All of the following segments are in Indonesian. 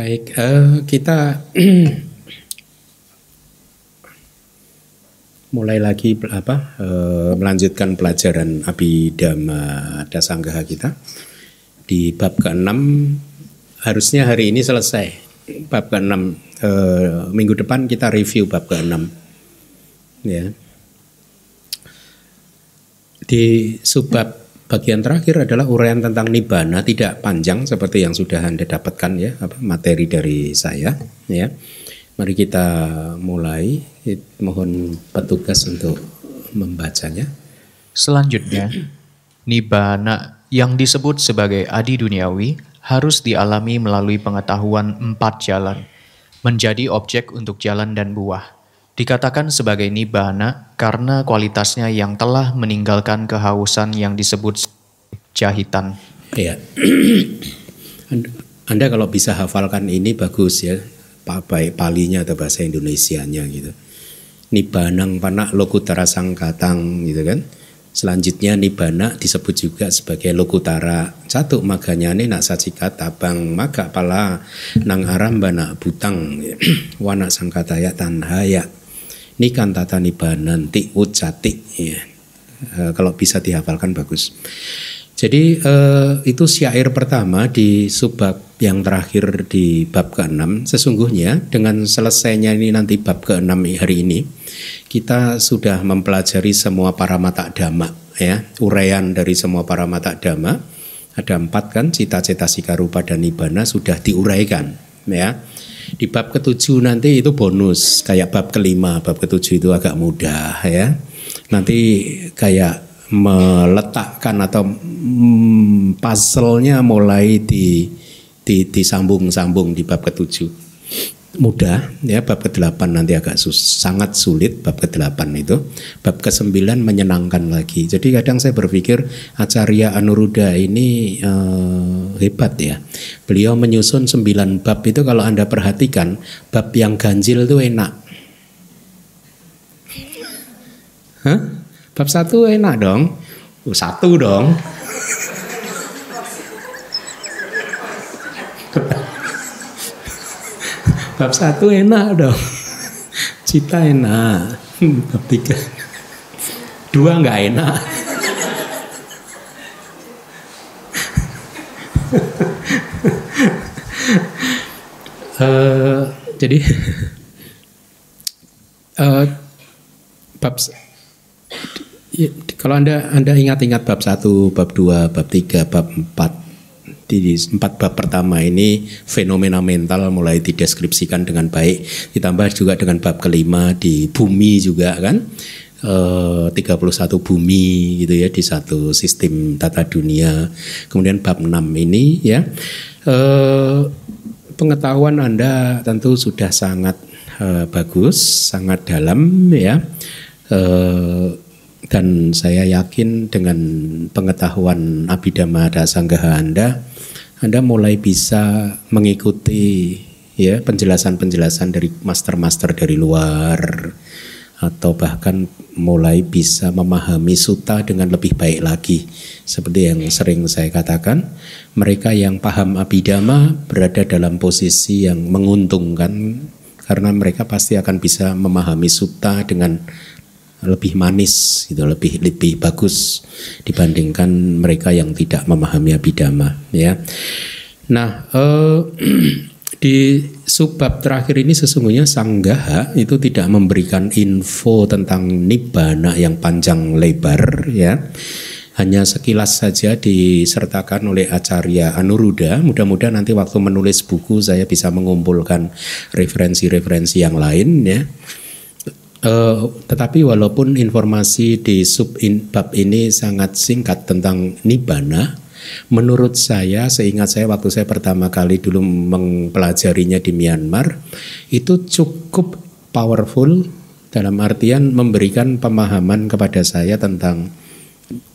Baik, uh, kita mulai lagi apa uh, melanjutkan pelajaran Abhidhamma Dasanggaha kita. Di bab ke-6 harusnya hari ini selesai. Bab ke-6 uh, minggu depan kita review bab ke-6 ya. Di subbab bagian terakhir adalah uraian tentang nibbana tidak panjang seperti yang sudah Anda dapatkan ya apa materi dari saya ya. Mari kita mulai. Mohon petugas untuk membacanya. Selanjutnya, nibbana yang disebut sebagai adi duniawi harus dialami melalui pengetahuan empat jalan, menjadi objek untuk jalan dan buah. Dikatakan sebagai nibbana karena kualitasnya yang telah meninggalkan kehausan yang disebut jahitan. Ya. Anda kalau bisa hafalkan ini bagus ya, baik palinya atau bahasa Indonesianya gitu. Nibanang panak lokutara sangkatang gitu kan. Selanjutnya nibana disebut juga sebagai lokutara satu maganya ini nak sacikat tabang maga pala nang arambana butang wana sangkataya tanhaya nikan tata nibanan ti ucati ya. E, kalau bisa dihafalkan bagus. Jadi eh, itu syair pertama di subbab yang terakhir di bab ke-6. Sesungguhnya dengan selesainya ini nanti bab ke-6 hari ini, kita sudah mempelajari semua para mata dhamma ya, uraian dari semua para mata dhamma. Ada empat kan, cita-cita sikarupa dan nibana sudah diuraikan ya. Di bab ketujuh nanti itu bonus kayak bab kelima, bab ketujuh itu agak mudah ya. Nanti kayak meletakkan atau hmm, puzzle-nya mulai di, di disambung-sambung di bab ketujuh mudah ya bab ke-8 nanti agak sus, sangat sulit bab ke-8 itu bab ke-9 menyenangkan lagi jadi kadang saya berpikir Acarya Anuruddha ini uh, hebat ya beliau menyusun 9 bab itu kalau Anda perhatikan bab yang ganjil itu enak Hah? Bab satu enak dong. Oh, satu dong. Bab satu enak dong. Cita enak. Bab tiga. Dua nggak enak. uh, jadi uh, bab kalau Anda Anda ingat-ingat bab 1, bab 2, bab 3, bab 4 di empat bab pertama ini fenomena mental mulai dideskripsikan dengan baik. Ditambah juga dengan bab kelima di bumi juga kan? E, 31 bumi gitu ya di satu sistem tata dunia. Kemudian bab 6 ini ya. E, pengetahuan Anda tentu sudah sangat e, bagus sangat dalam ya. E, dan saya yakin dengan pengetahuan Abhidhamma Dasanggaha Anda, Anda mulai bisa mengikuti ya penjelasan-penjelasan dari master-master dari luar atau bahkan mulai bisa memahami suta dengan lebih baik lagi. Seperti yang sering saya katakan, mereka yang paham Abhidhamma berada dalam posisi yang menguntungkan karena mereka pasti akan bisa memahami suta dengan lebih manis gitu lebih lebih bagus dibandingkan mereka yang tidak memahami abidama ya nah eh, di subbab terakhir ini sesungguhnya sanggaha itu tidak memberikan info tentang nibbana yang panjang lebar ya hanya sekilas saja disertakan oleh Acarya Anuruddha. Mudah-mudahan nanti waktu menulis buku saya bisa mengumpulkan referensi-referensi yang lain ya. Uh, tetapi walaupun informasi di sub in, bab ini sangat singkat tentang nibana, menurut saya, seingat saya waktu saya pertama kali dulu mempelajarinya di Myanmar, itu cukup powerful dalam artian memberikan pemahaman kepada saya tentang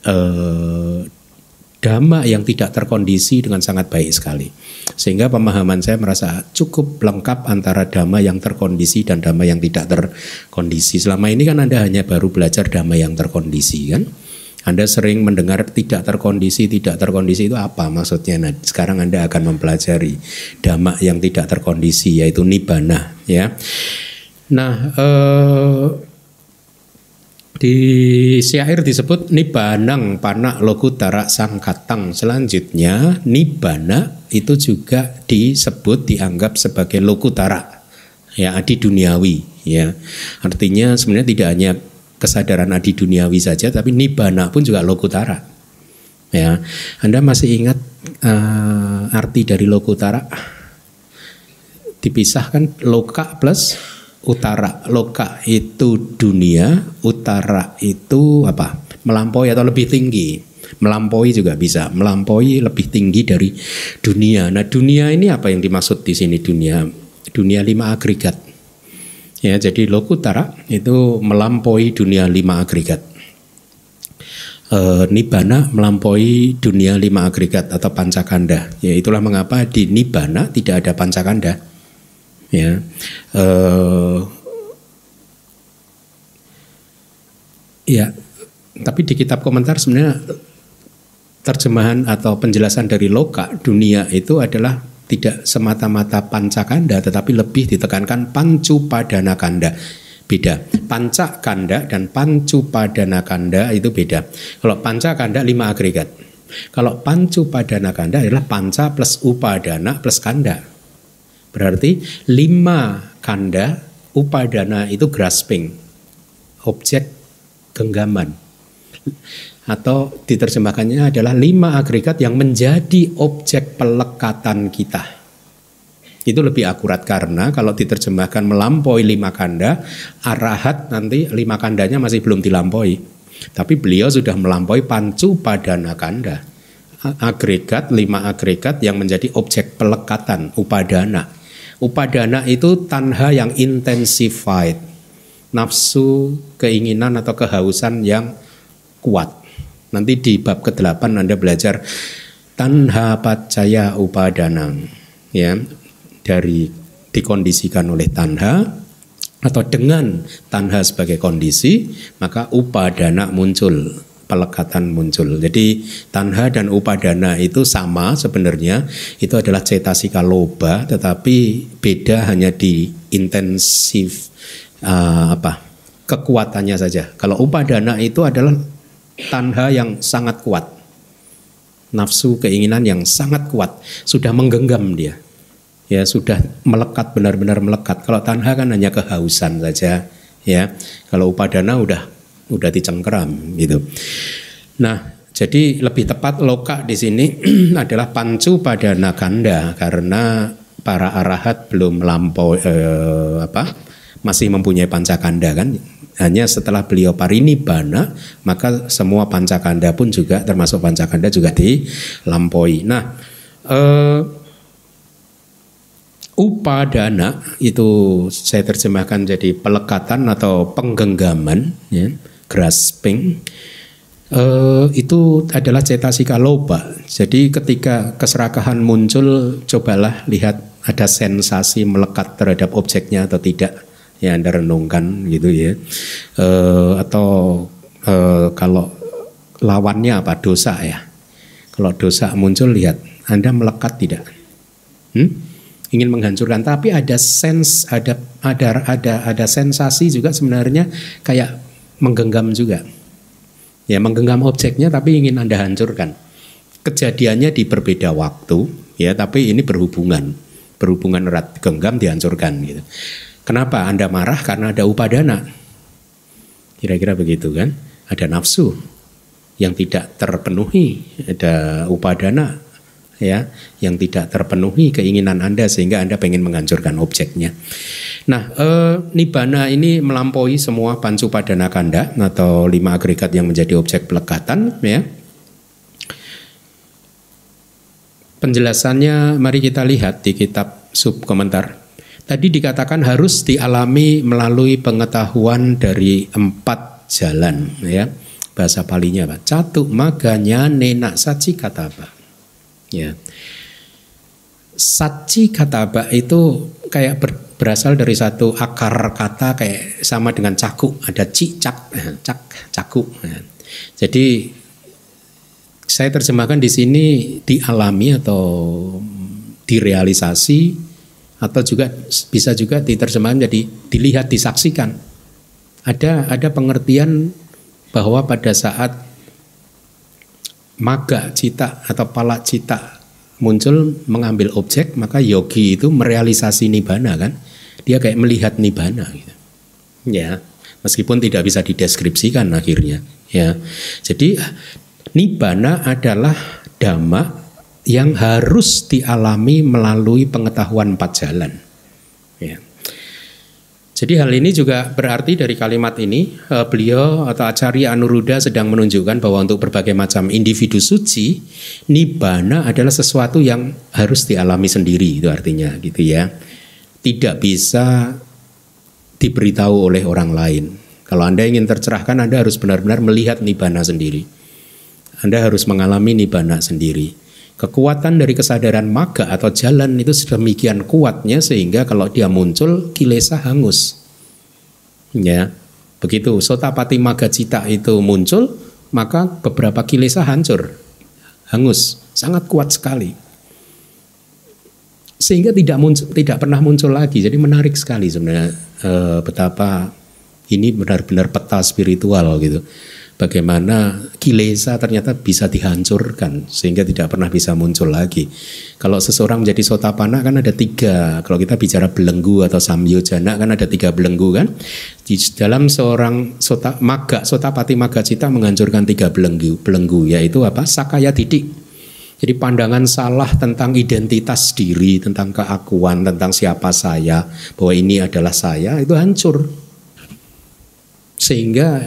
uh, dhamma yang tidak terkondisi dengan sangat baik sekali. Sehingga pemahaman saya merasa cukup lengkap antara dhamma yang terkondisi dan dhamma yang tidak terkondisi. Selama ini kan Anda hanya baru belajar dhamma yang terkondisi kan. Anda sering mendengar tidak terkondisi, tidak terkondisi itu apa maksudnya? Nah, sekarang Anda akan mempelajari dhamma yang tidak terkondisi yaitu nibbana ya. Nah, eh, di syair disebut nibanang panak lokutara sangkatang. Selanjutnya nibana itu juga disebut dianggap sebagai lokutara ya adi duniawi ya. Artinya sebenarnya tidak hanya kesadaran adi duniawi saja, tapi nibbana pun juga lokutara. Ya, Anda masih ingat uh, arti dari lokutara? Dipisahkan loka plus utara. Loka itu dunia, utara itu apa? Melampaui atau lebih tinggi. Melampaui juga bisa, melampaui lebih tinggi dari dunia. Nah, dunia ini apa yang dimaksud di sini dunia? Dunia lima agregat Ya, jadi lokutara itu melampaui dunia lima agregat. E, nibana melampaui dunia lima agregat atau pancakanda. Ya, itulah mengapa di nibana tidak ada pancakanda. Ya, e, ya, tapi di kitab komentar sebenarnya terjemahan atau penjelasan dari loka dunia itu adalah tidak semata-mata pancakanda tetapi lebih ditekankan pancu padana kanda. Beda. Panca kanda dan pancu padana kanda itu beda. Kalau panca kanda lima agregat. Kalau pancu padana kanda adalah panca plus upadana plus kanda berarti lima kanda upadana itu grasping objek genggaman atau diterjemahkannya adalah lima agregat yang menjadi objek pelekatan kita. Itu lebih akurat karena kalau diterjemahkan melampaui lima kanda, arahat nanti lima kandanya masih belum dilampaui. Tapi beliau sudah melampaui pancu padana kanda. Agregat, lima agregat yang menjadi objek pelekatan, upadana. Upadana itu tanha yang intensified. Nafsu, keinginan atau kehausan yang kuat Nanti di bab ke-8 Anda belajar tanha pacaya upadanang ya dari dikondisikan oleh tanha atau dengan tanha sebagai kondisi maka upadana muncul pelekatan muncul. Jadi tanha dan upadana itu sama sebenarnya itu adalah cetasika loba tetapi beda hanya di intensif uh, apa kekuatannya saja. Kalau upadana itu adalah tanha yang sangat kuat. Nafsu keinginan yang sangat kuat, sudah menggenggam dia. Ya, sudah melekat benar-benar melekat. Kalau tanha kan hanya kehausan saja, ya. Kalau upadana udah udah dicengkeram gitu. Nah, jadi lebih tepat loka di sini adalah pancu pada nakanda karena para arahat belum melampaui eh, apa masih mempunyai pancakanda kan hanya setelah beliau parinibbana maka semua pancakanda pun juga termasuk pancakanda juga dilampaui. Nah, uh, upadana itu saya terjemahkan jadi pelekatan atau penggenggaman, ya, grasping. Uh, itu adalah cetasika loba. Jadi ketika keserakahan muncul, cobalah lihat ada sensasi melekat terhadap objeknya atau tidak ya Anda renungkan gitu ya. E, atau e, kalau lawannya apa dosa ya. Kalau dosa muncul lihat Anda melekat tidak? Hmm? Ingin menghancurkan tapi ada sens ada ada ada ada sensasi juga sebenarnya kayak menggenggam juga. Ya menggenggam objeknya tapi ingin Anda hancurkan. Kejadiannya di berbeda waktu ya tapi ini berhubungan berhubungan erat genggam dihancurkan gitu. Kenapa Anda marah? Karena ada upadana. Kira-kira begitu kan? Ada nafsu yang tidak terpenuhi, ada upadana ya yang tidak terpenuhi keinginan Anda sehingga Anda pengen menghancurkan objeknya. Nah, e, nibana ini melampaui semua pancu padana kanda atau lima agregat yang menjadi objek pelekatan ya. Penjelasannya mari kita lihat di kitab sub komentar Tadi dikatakan harus dialami melalui pengetahuan dari empat jalan ya. Bahasa palinya apa? Catuk maganya nenak saci kataba. Ya. Saci kataba itu kayak ber, berasal dari satu akar kata kayak sama dengan cakuk. Ada cicak, cak, cakuk. Ya. Jadi Saya terjemahkan di sini dialami atau direalisasi atau juga bisa juga diterjemahkan jadi dilihat disaksikan. Ada ada pengertian bahwa pada saat maga cita atau pala cita muncul mengambil objek maka yogi itu merealisasi nibana kan dia kayak melihat nibana gitu ya meskipun tidak bisa dideskripsikan akhirnya ya jadi Nibbana adalah dhamma yang harus dialami melalui pengetahuan empat jalan. Ya. Jadi hal ini juga berarti dari kalimat ini eh, beliau atau Acarya Anuruddha sedang menunjukkan bahwa untuk berbagai macam individu suci, nibbana adalah sesuatu yang harus dialami sendiri itu artinya gitu ya. Tidak bisa diberitahu oleh orang lain. Kalau Anda ingin tercerahkan Anda harus benar-benar melihat nibbana sendiri. Anda harus mengalami nibbana sendiri. Kekuatan dari kesadaran maga atau jalan itu sedemikian kuatnya sehingga kalau dia muncul kilesa hangus. Ya, begitu sotapati maga cita itu muncul, maka beberapa kilesa hancur, hangus, sangat kuat sekali. Sehingga tidak muncul, tidak pernah muncul lagi. Jadi menarik sekali sebenarnya eh, betapa ini benar-benar peta spiritual gitu bagaimana kilesa ternyata bisa dihancurkan sehingga tidak pernah bisa muncul lagi. Kalau seseorang menjadi sotapana kan ada tiga. Kalau kita bicara belenggu atau samyojana kan ada tiga belenggu kan. Di dalam seorang sota, maga, sotapati maga cita menghancurkan tiga belenggu. Belenggu yaitu apa? Sakaya didik. Jadi pandangan salah tentang identitas diri, tentang keakuan, tentang siapa saya, bahwa ini adalah saya, itu hancur. Sehingga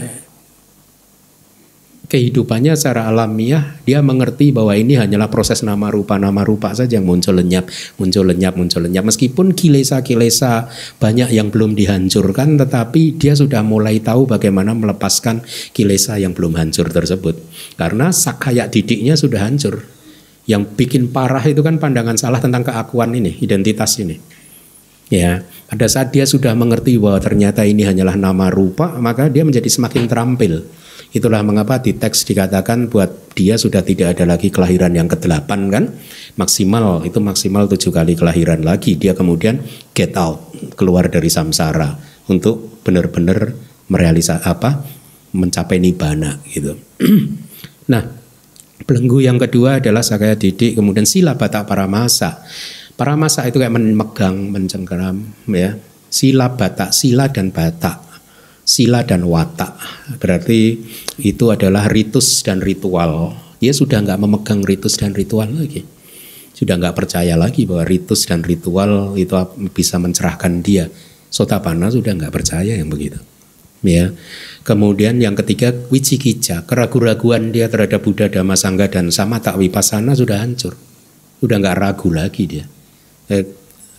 kehidupannya secara alamiah dia mengerti bahwa ini hanyalah proses nama rupa nama rupa saja yang muncul lenyap muncul lenyap muncul lenyap. Meskipun kilesa kilesa banyak yang belum dihancurkan tetapi dia sudah mulai tahu bagaimana melepaskan kilesa yang belum hancur tersebut. Karena sakaya didiknya sudah hancur. Yang bikin parah itu kan pandangan salah tentang keakuan ini identitas ini. Ya pada saat dia sudah mengerti bahwa ternyata ini hanyalah nama rupa maka dia menjadi semakin terampil Itulah mengapa di teks dikatakan buat dia sudah tidak ada lagi kelahiran yang ke-8 kan. Maksimal itu maksimal tujuh kali kelahiran lagi. Dia kemudian get out, keluar dari samsara untuk benar-benar merealisasi apa? mencapai nibana gitu. nah, belenggu yang kedua adalah sakaya didik, kemudian sila batak paramasa. Paramasa itu kayak memegang, mencengkeram ya. Sila batak, sila dan batak sila dan watak. Berarti itu adalah ritus dan ritual. Dia sudah nggak memegang ritus dan ritual lagi. Sudah nggak percaya lagi bahwa ritus dan ritual itu bisa mencerahkan dia. Sotapana sudah nggak percaya yang begitu. Ya. Kemudian yang ketiga wicikija, keraguan-raguan dia terhadap Buddha, Dhamma, Sangha dan sama tak wipasana sudah hancur. Sudah nggak ragu lagi dia. Eh,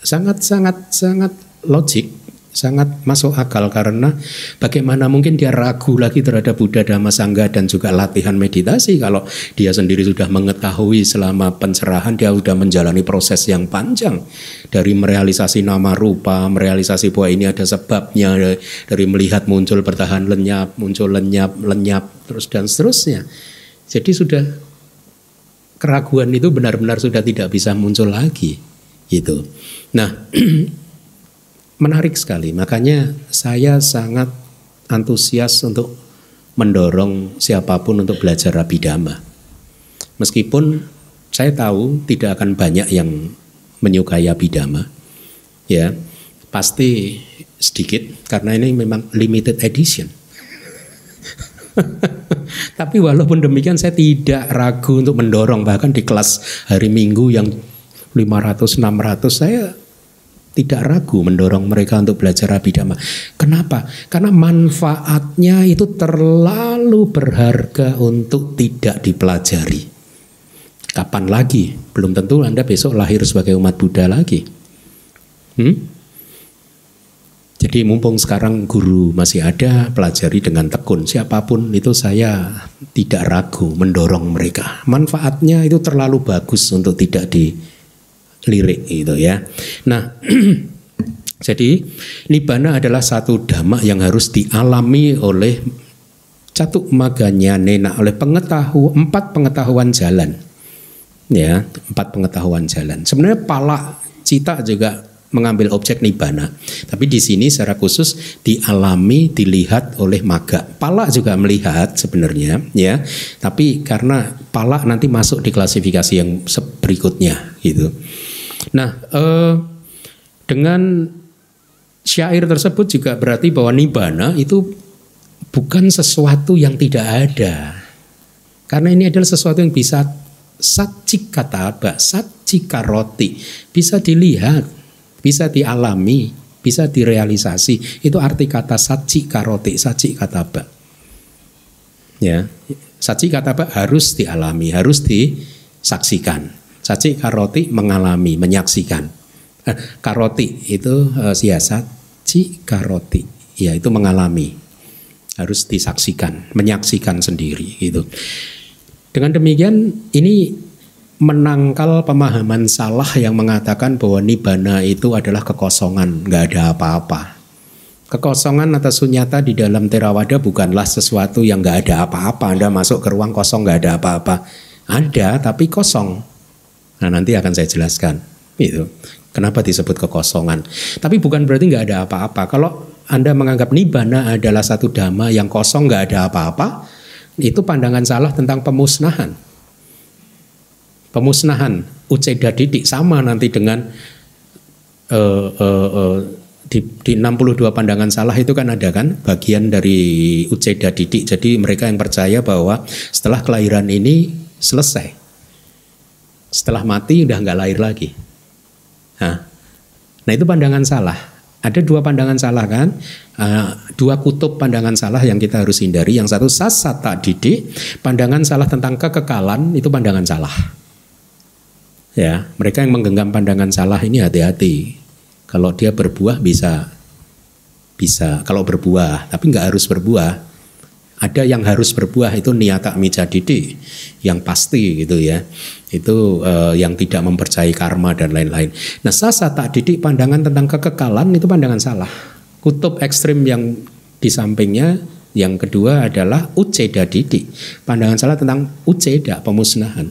sangat sangat sangat logik sangat masuk akal karena bagaimana mungkin dia ragu lagi terhadap Buddha Dhamma Sangha dan juga latihan meditasi kalau dia sendiri sudah mengetahui selama pencerahan dia sudah menjalani proses yang panjang dari merealisasi nama rupa, merealisasi bahwa ini ada sebabnya dari melihat muncul bertahan lenyap, muncul lenyap, lenyap terus dan seterusnya. Jadi sudah keraguan itu benar-benar sudah tidak bisa muncul lagi gitu. Nah, menarik sekali. Makanya saya sangat antusias untuk mendorong siapa pun untuk belajar Abhidhamma. Meskipun saya tahu tidak akan banyak yang menyukai Abhidhamma. Ya, pasti sedikit karena ini memang limited edition. Tapi walaupun demikian saya tidak ragu untuk mendorong bahkan di kelas hari Minggu yang 500 600 saya tidak ragu mendorong mereka untuk belajar abidama. Kenapa? Karena manfaatnya itu terlalu berharga untuk tidak dipelajari. Kapan lagi? Belum tentu Anda besok lahir sebagai umat Buddha lagi. Hmm? Jadi mumpung sekarang guru masih ada, pelajari dengan tekun. Siapa pun itu saya tidak ragu mendorong mereka. Manfaatnya itu terlalu bagus untuk tidak di lirik itu ya. Nah, jadi nibbana adalah satu dhamma yang harus dialami oleh catuk maganya nena oleh pengetahu empat pengetahuan jalan. Ya empat pengetahuan jalan. Sebenarnya pala cita juga mengambil objek nibana tapi di sini secara khusus dialami dilihat oleh maga. Pala juga melihat sebenarnya ya. Tapi karena pala nanti masuk di klasifikasi yang berikutnya gitu nah eh, dengan syair tersebut juga berarti bahwa nibana itu bukan sesuatu yang tidak ada. Karena ini adalah sesuatu yang bisa saci kata apa, saci karoti, bisa dilihat, bisa dialami, bisa direalisasi. Itu arti kata saci karoti, saci kata apa. Ya, saci kata apa harus dialami, harus disaksikan. Saci karoti mengalami, menyaksikan. Eh, karoti itu eh, siasat, ci karoti, ya itu mengalami harus disaksikan, menyaksikan sendiri gitu. Dengan demikian ini menangkal pemahaman salah yang mengatakan bahwa nibana itu adalah kekosongan, nggak ada apa-apa. Kekosongan atau sunyata di dalam terawada bukanlah sesuatu yang nggak ada apa-apa. Anda masuk ke ruang kosong nggak ada apa-apa. Ada tapi kosong. Nah nanti akan saya jelaskan. Itu kenapa disebut kekosongan. Tapi bukan berarti nggak ada apa-apa. Kalau anda menganggap nibana adalah satu dhamma yang kosong nggak ada apa-apa, itu pandangan salah tentang pemusnahan. Pemusnahan uceda didik sama nanti dengan uh, uh, uh, di, di 62 pandangan salah itu kan ada kan bagian dari uceda didik. Jadi mereka yang percaya bahwa setelah kelahiran ini selesai. Setelah mati udah nggak lahir lagi. Nah, nah itu pandangan salah. Ada dua pandangan salah kan? Uh, dua kutub pandangan salah yang kita harus hindari. Yang satu sasata didik, pandangan salah tentang kekekalan itu pandangan salah. Ya, mereka yang menggenggam pandangan salah ini hati-hati. Kalau dia berbuah bisa bisa kalau berbuah, tapi nggak harus berbuah. Ada yang harus berbuah itu niata mijadidi yang pasti gitu ya. Itu uh, yang tidak mempercayai karma dan lain-lain. Nah, sasa tak didik pandangan tentang kekekalan itu pandangan salah. Kutub ekstrim yang di sampingnya yang kedua adalah uceda didik. Pandangan salah tentang uceda pemusnahan.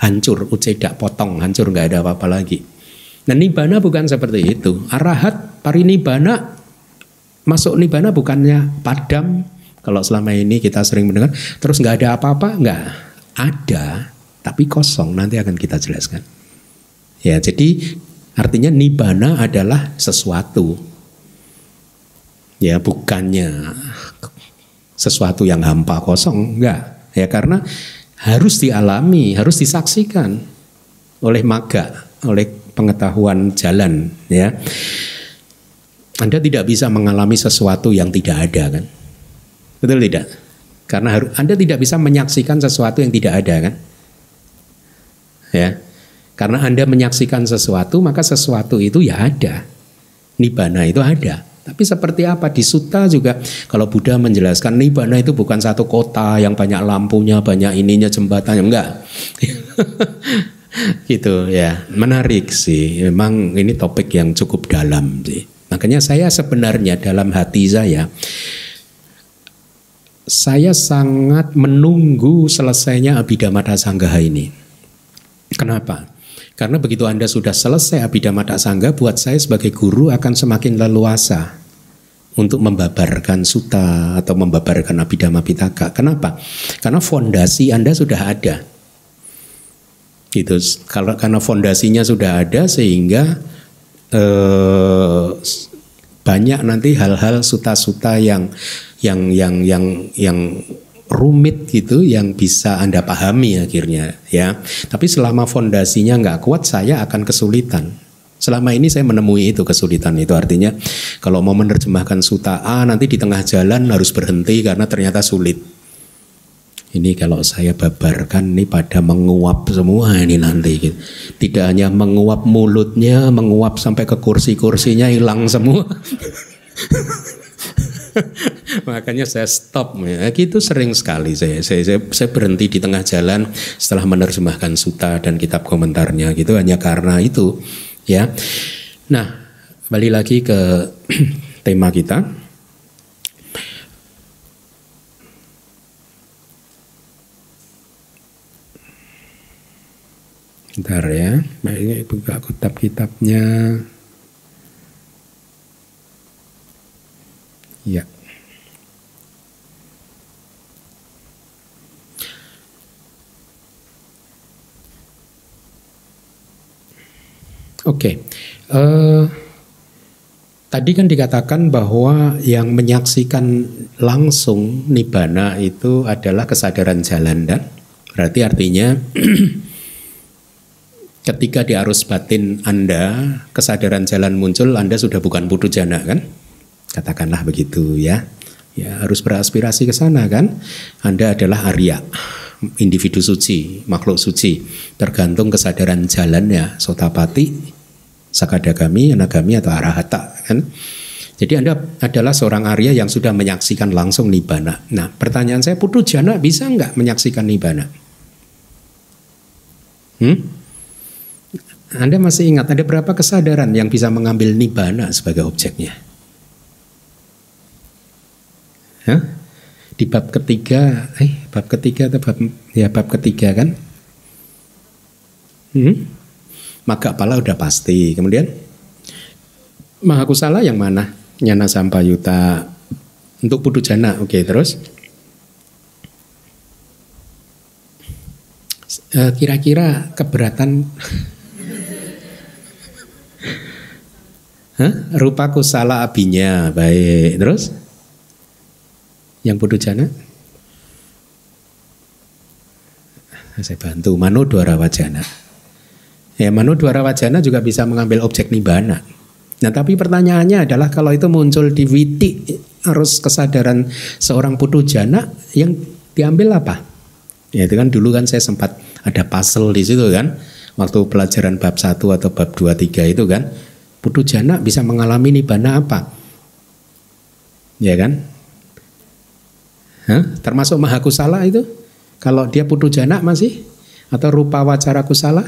Hancur, uceda potong, hancur nggak ada apa-apa lagi. Nah nibana bukan seperti itu. Arahat, parinibana, masuk nibana bukannya padam, kalau selama ini kita sering mendengar, terus nggak ada apa-apa, nggak ada, tapi kosong. Nanti akan kita jelaskan. Ya, jadi artinya nibana adalah sesuatu. Ya, bukannya sesuatu yang hampa kosong, enggak. Ya, karena harus dialami, harus disaksikan oleh maga, oleh pengetahuan jalan, ya. Anda tidak bisa mengalami sesuatu yang tidak ada kan? Betul tidak? Karena harus, Anda tidak bisa menyaksikan sesuatu yang tidak ada kan? Ya. Karena Anda menyaksikan sesuatu, maka sesuatu itu ya ada. Nibana itu ada. Tapi seperti apa di Sutta juga kalau Buddha menjelaskan Nibana itu bukan satu kota yang banyak lampunya, banyak ininya jembatannya enggak. gitu ya. Menarik sih. Memang ini topik yang cukup dalam sih. Makanya saya sebenarnya dalam hati saya saya sangat menunggu selesainya Abhidhamma Sanggaha ini. Kenapa? Karena begitu Anda sudah selesai Abhidhamma Sangga, buat saya sebagai guru akan semakin leluasa untuk membabarkan suta atau membabarkan Abhidhamma Pitaka. Kenapa? Karena fondasi Anda sudah ada. Itu karena fondasinya sudah ada sehingga eh, banyak nanti hal-hal suta-suta yang yang yang yang yang rumit gitu yang bisa Anda pahami akhirnya ya. Tapi selama fondasinya nggak kuat saya akan kesulitan. Selama ini saya menemui itu kesulitan itu artinya kalau mau menerjemahkan suta A nanti di tengah jalan harus berhenti karena ternyata sulit. Ini kalau saya babarkan ini pada menguap semua ini nanti. Gitu. Tidak hanya menguap mulutnya, menguap sampai ke kursi-kursinya hilang semua. Makanya saya stop ya. Gitu sering sekali saya, saya saya saya berhenti di tengah jalan setelah menerjemahkan suta dan kitab komentarnya gitu hanya karena itu ya. Nah, balik lagi ke tema kita. Bentar ya, ini buka kitab-kitabnya. Ya. Oke, okay. uh, eh, tadi kan dikatakan bahwa yang menyaksikan langsung nibana itu adalah kesadaran jalan dan berarti artinya ketika di arus batin Anda kesadaran jalan muncul Anda sudah bukan putu jana kan? Katakanlah begitu ya. Ya harus beraspirasi ke sana kan? Anda adalah Arya individu suci, makhluk suci, tergantung kesadaran jalannya, sotapati, sakadagami, anagami atau arahata kan. Jadi Anda adalah seorang Arya yang sudah menyaksikan langsung nibana. Nah, pertanyaan saya, putu jana bisa nggak menyaksikan nibana? Hmm? Anda masih ingat ada berapa kesadaran yang bisa mengambil nibana sebagai objeknya? Hah? di bab ketiga, eh bab ketiga atau bab ya bab ketiga kan? Hmm? Maka pala udah pasti. Kemudian Mahakusala yang mana? Nyana Sampayuta untuk putu jana. Oke, terus eh, kira-kira keberatan Hah? Rupa kusala abinya baik. Terus? Yang bodoh jana? Saya bantu. Mano dwara wajana ya mano dwara wajana juga bisa mengambil objek nibana nah tapi pertanyaannya adalah kalau itu muncul di witi harus kesadaran seorang putu jana yang diambil apa? Ya itu kan dulu kan saya sempat ada puzzle di situ kan waktu pelajaran bab 1 atau bab 2 3 itu kan putu jana bisa mengalami nibana apa ya kan Hah? Termasuk mahakusala itu? Kalau dia putu jana masih? Atau rupa wacara kusala?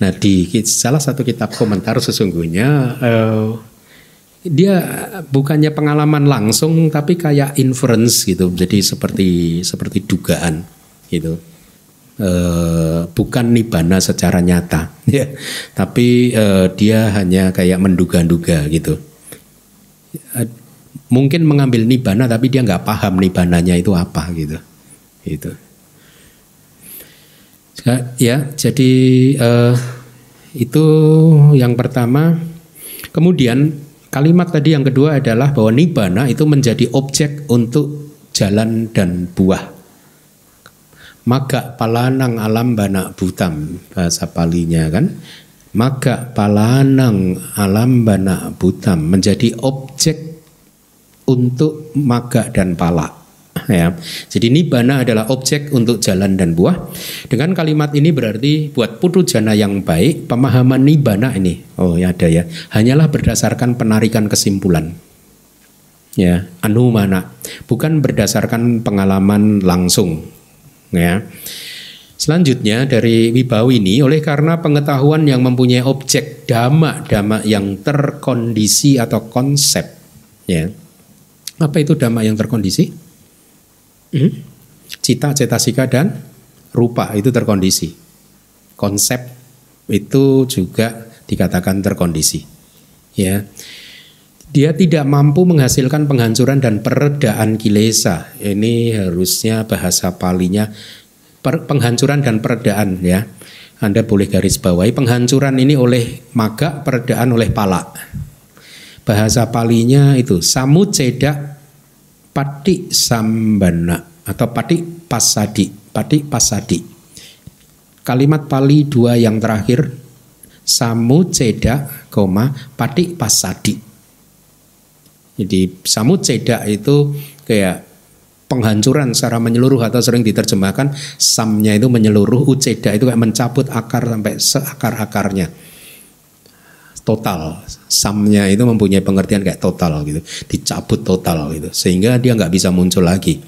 Nah di salah satu kitab komentar sesungguhnya uh, dia bukannya pengalaman langsung tapi kayak inference gitu. Jadi seperti seperti dugaan gitu. Uh, bukan nibana secara nyata ya. Tapi uh, dia hanya kayak menduga-duga gitu. Mungkin mengambil nibana tapi dia nggak paham nibananya itu apa gitu. Itu ya jadi uh, itu yang pertama. Kemudian kalimat tadi yang kedua adalah bahwa nibana itu menjadi objek untuk jalan dan buah maka palanang alam bana butam bahasa palinya kan maka palanang alam bana butam menjadi objek untuk maga dan pala. Ya. Jadi nibana adalah objek untuk jalan dan buah. Dengan kalimat ini berarti buat putu jana yang baik, pemahaman nibana ini, oh ya ada ya, hanyalah berdasarkan penarikan kesimpulan. Ya, anu mana, bukan berdasarkan pengalaman langsung. Ya. Selanjutnya dari Wibawi ini oleh karena pengetahuan yang mempunyai objek dhamma-dhamma yang terkondisi atau konsep ya apa itu dhamma yang terkondisi? Hmm? Cita, cetasika dan rupa itu terkondisi. Konsep itu juga dikatakan terkondisi. Ya. Dia tidak mampu menghasilkan penghancuran dan peredaan kilesa. Ini harusnya bahasa palinya per, penghancuran dan peredaan ya. Anda boleh garis bawahi penghancuran ini oleh maga, peredaan oleh pala bahasa palinya itu samu cedak pati sambana atau pati pasadi pati pasadi kalimat pali dua yang terakhir samu ceda koma pati pasadi jadi samu ceda itu kayak penghancuran secara menyeluruh atau sering diterjemahkan samnya itu menyeluruh uceda itu kayak mencabut akar sampai seakar-akarnya total. Samnya itu mempunyai pengertian kayak total gitu, dicabut total gitu, sehingga dia nggak bisa muncul lagi.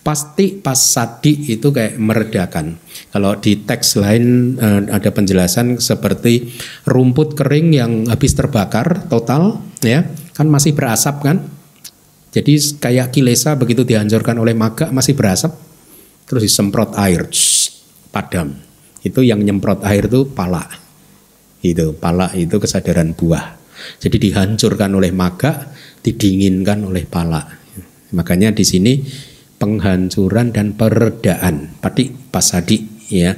Pasti pas sadi itu kayak meredakan. Kalau di teks lain eh, ada penjelasan seperti rumput kering yang habis terbakar total, ya kan masih berasap kan. Jadi kayak kilesa begitu dihancurkan oleh maga masih berasap, terus disemprot air, padam Itu yang nyemprot air itu pala. Itu pala itu kesadaran buah. Jadi dihancurkan oleh maga, didinginkan oleh pala. Makanya di sini penghancuran dan peredaan, pati pasadi ya.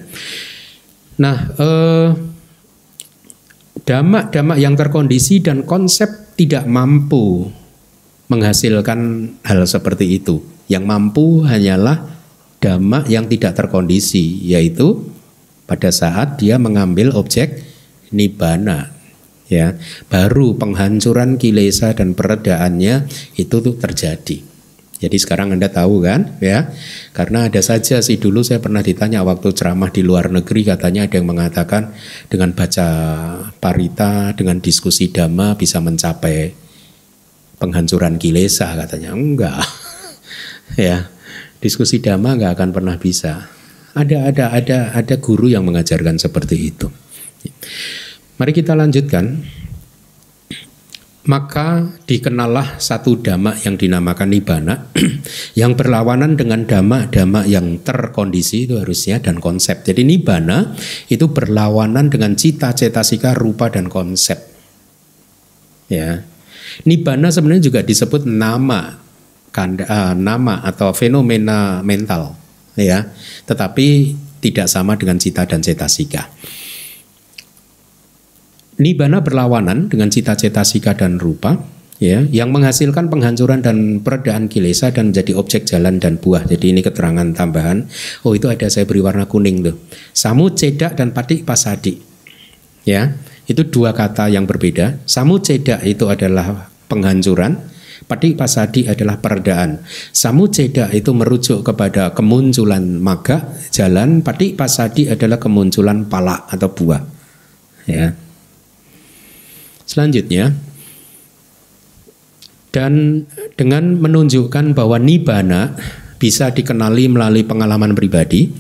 Nah, eh, damak-damak yang terkondisi dan konsep tidak mampu menghasilkan hal seperti itu. Yang mampu hanyalah damak yang tidak terkondisi, yaitu pada saat dia mengambil objek nibana. Ya, baru penghancuran kilesa dan peredaannya itu tuh terjadi. Jadi sekarang Anda tahu kan, ya? Karena ada saja sih dulu saya pernah ditanya waktu ceramah di luar negeri katanya ada yang mengatakan dengan baca parita, dengan diskusi dhamma bisa mencapai penghancuran kilesa katanya. Enggak. ya. Diskusi dhamma enggak akan pernah bisa. Ada ada ada ada guru yang mengajarkan seperti itu. Mari kita lanjutkan. Maka dikenallah satu dhamma yang dinamakan nibana yang berlawanan dengan dhamma-dhamma yang terkondisi itu harusnya dan konsep. Jadi nibana itu berlawanan dengan cita-cetasika rupa dan konsep. Ya. Nibana sebenarnya juga disebut nama kanda, uh, nama atau fenomena mental ya. Tetapi tidak sama dengan cita dan cetasika. Nibana berlawanan dengan cita-cita sika dan rupa ya yang menghasilkan penghancuran dan peredaan kilesa dan menjadi objek jalan dan buah. Jadi ini keterangan tambahan. Oh itu ada saya beri warna kuning tuh. Samu cedak dan patik pasadi. Ya, itu dua kata yang berbeda. Samu cedak itu adalah penghancuran, patik pasadi adalah peredaan. Samu cedak itu merujuk kepada kemunculan maga, jalan, patik pasadi adalah kemunculan pala atau buah. Ya. Selanjutnya, dan dengan menunjukkan bahwa nibana bisa dikenali melalui pengalaman pribadi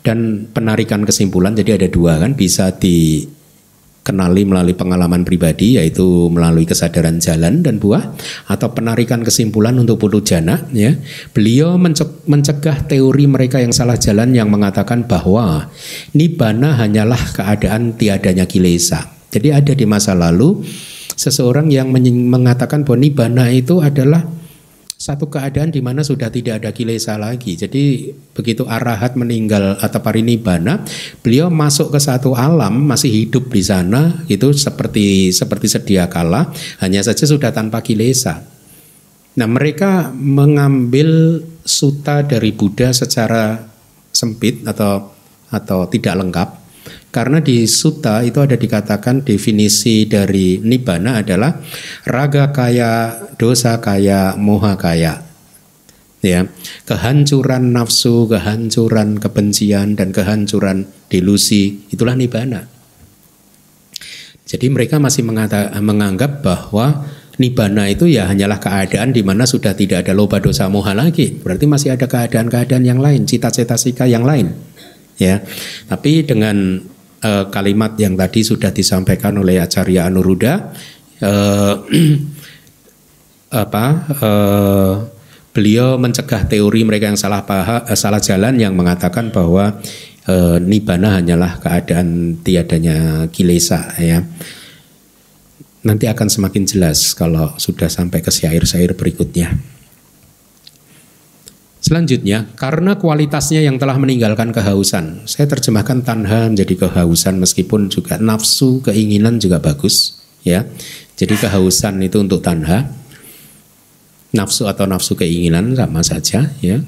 dan penarikan kesimpulan. Jadi ada dua kan, bisa dikenali melalui pengalaman pribadi yaitu melalui kesadaran jalan dan buah atau penarikan kesimpulan untuk putu jana ya. Beliau mencegah teori mereka yang salah jalan yang mengatakan bahwa nibana hanyalah keadaan tiadanya kilesa. Jadi ada di masa lalu seseorang yang mengatakan bahwa nibana itu adalah satu keadaan di mana sudah tidak ada kilesa lagi. Jadi begitu arahat meninggal atau parinibana, beliau masuk ke satu alam masih hidup di sana itu seperti seperti sedia kala, hanya saja sudah tanpa kilesa. Nah, mereka mengambil suta dari Buddha secara sempit atau atau tidak lengkap karena di sutta itu ada dikatakan definisi dari nibbana adalah raga kaya, dosa kaya, moha kaya. Ya, kehancuran nafsu, kehancuran kebencian dan kehancuran delusi itulah nibbana. Jadi mereka masih mengata, menganggap bahwa nibbana itu ya hanyalah keadaan di mana sudah tidak ada loba dosa moha lagi. Berarti masih ada keadaan-keadaan yang lain, cita-cita sika yang lain. Ya. Tapi dengan uh, kalimat yang tadi sudah disampaikan oleh Acarya Anuruddha uh, apa uh, beliau mencegah teori mereka yang salah paha, uh, salah jalan yang mengatakan bahwa uh, nibana hanyalah keadaan tiadanya kilesa ya nanti akan semakin jelas kalau sudah sampai ke syair-syair berikutnya. Selanjutnya, karena kualitasnya yang telah meninggalkan kehausan, saya terjemahkan tanha menjadi kehausan meskipun juga nafsu, keinginan juga bagus, ya. Jadi kehausan itu untuk tanha, nafsu atau nafsu keinginan sama saja, ya.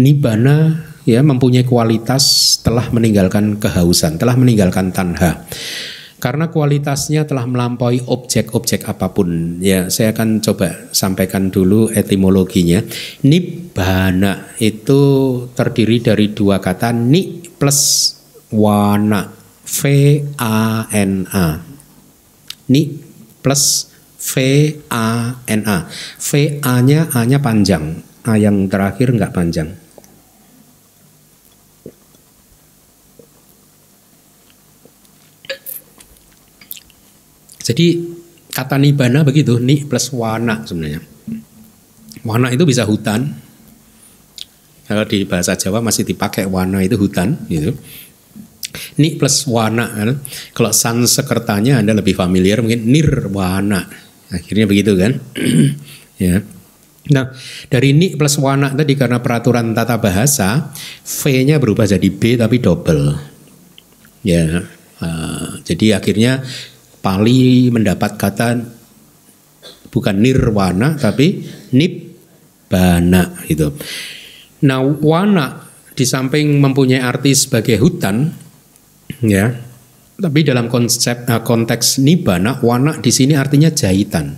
Nibana ya mempunyai kualitas telah meninggalkan kehausan, telah meninggalkan tanha karena kualitasnya telah melampaui objek-objek apa pun. Ya, saya akan coba sampaikan dulu etimologinya. Nibbana itu terdiri dari dua kata ni plus wana. V A N A. Ni plus V A N A. V A-nya A-nya panjang. A yang terakhir enggak panjang. Jadi kata nibana begitu, ni plus wana sebenarnya. Wana itu bisa hutan. Kalau di bahasa Jawa masih dipakai wana itu hutan gitu. Ni plus wana. Kan? Kalau Sanskertanya Anda lebih familiar mungkin nirwana. Akhirnya begitu kan? ya. Nah, dari ni plus wana tadi karena peraturan tata bahasa, V-nya berubah jadi B tapi double. Ya, uh, jadi akhirnya Pali mendapat kata bukan nirwana tapi nibbana gitu. Nah, wana di samping mempunyai arti sebagai hutan, ya, tapi dalam konsep uh, konteks nibbana, wana di sini artinya jahitan.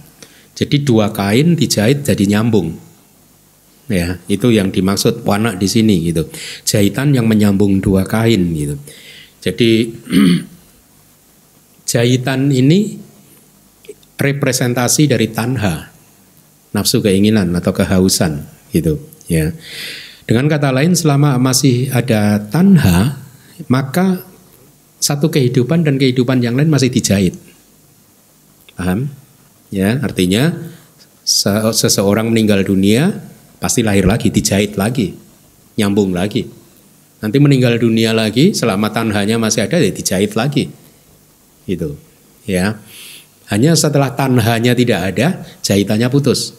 Jadi dua kain dijahit jadi nyambung. Ya, itu yang dimaksud wana di sini gitu. Jahitan yang menyambung dua kain gitu. Jadi jahitan ini representasi dari tanha, nafsu keinginan atau kehausan gitu, ya. Dengan kata lain selama masih ada tanha, maka satu kehidupan dan kehidupan yang lain masih dijahit. Paham? Ya, artinya seseorang meninggal dunia pasti lahir lagi, dijahit lagi, nyambung lagi. Nanti meninggal dunia lagi, selama tanhanya masih ada, ya dijahit lagi. Itu, ya. Hanya setelah tanhanya tidak ada, jahitannya putus.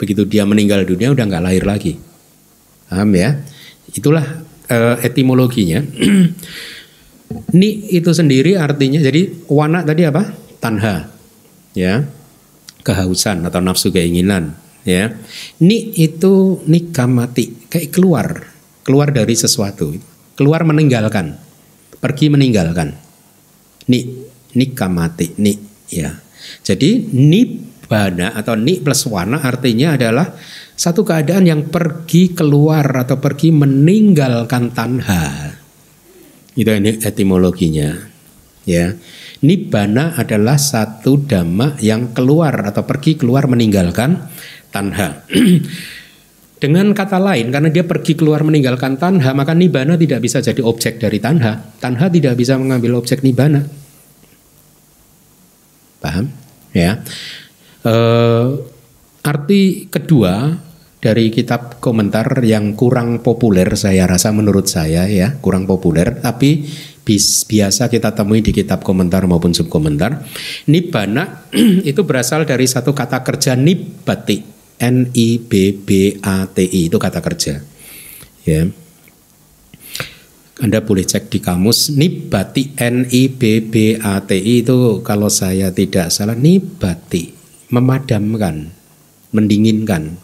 Begitu dia meninggal dunia udah nggak lahir lagi. Paham ya? Itulah uh, etimologinya. Ni itu sendiri artinya jadi wana tadi apa? Tanha. Ya kehausan atau nafsu keinginan ya ni itu nikamati kayak keluar keluar dari sesuatu keluar meninggalkan pergi meninggalkan ni nikamati ni ya jadi nibbana atau ni plus wana artinya adalah satu keadaan yang pergi keluar atau pergi meninggalkan tanha itu ini etimologinya ya Nibbana adalah satu dhamma yang keluar atau pergi keluar meninggalkan tanha. Dengan kata lain, karena dia pergi keluar meninggalkan tanha, maka nibbana tidak bisa jadi objek dari tanha. Tanha tidak bisa mengambil objek nibbana. Paham? Ya. E, arti kedua dari kitab komentar yang kurang populer saya rasa menurut saya ya kurang populer tapi biasa kita temui di kitab komentar maupun subkomentar. Nibbana itu berasal dari satu kata kerja nibbati. N I B B A T I itu kata kerja. Ya. Anda boleh cek di kamus nibati N I B B A T I itu kalau saya tidak salah nibati memadamkan, mendinginkan.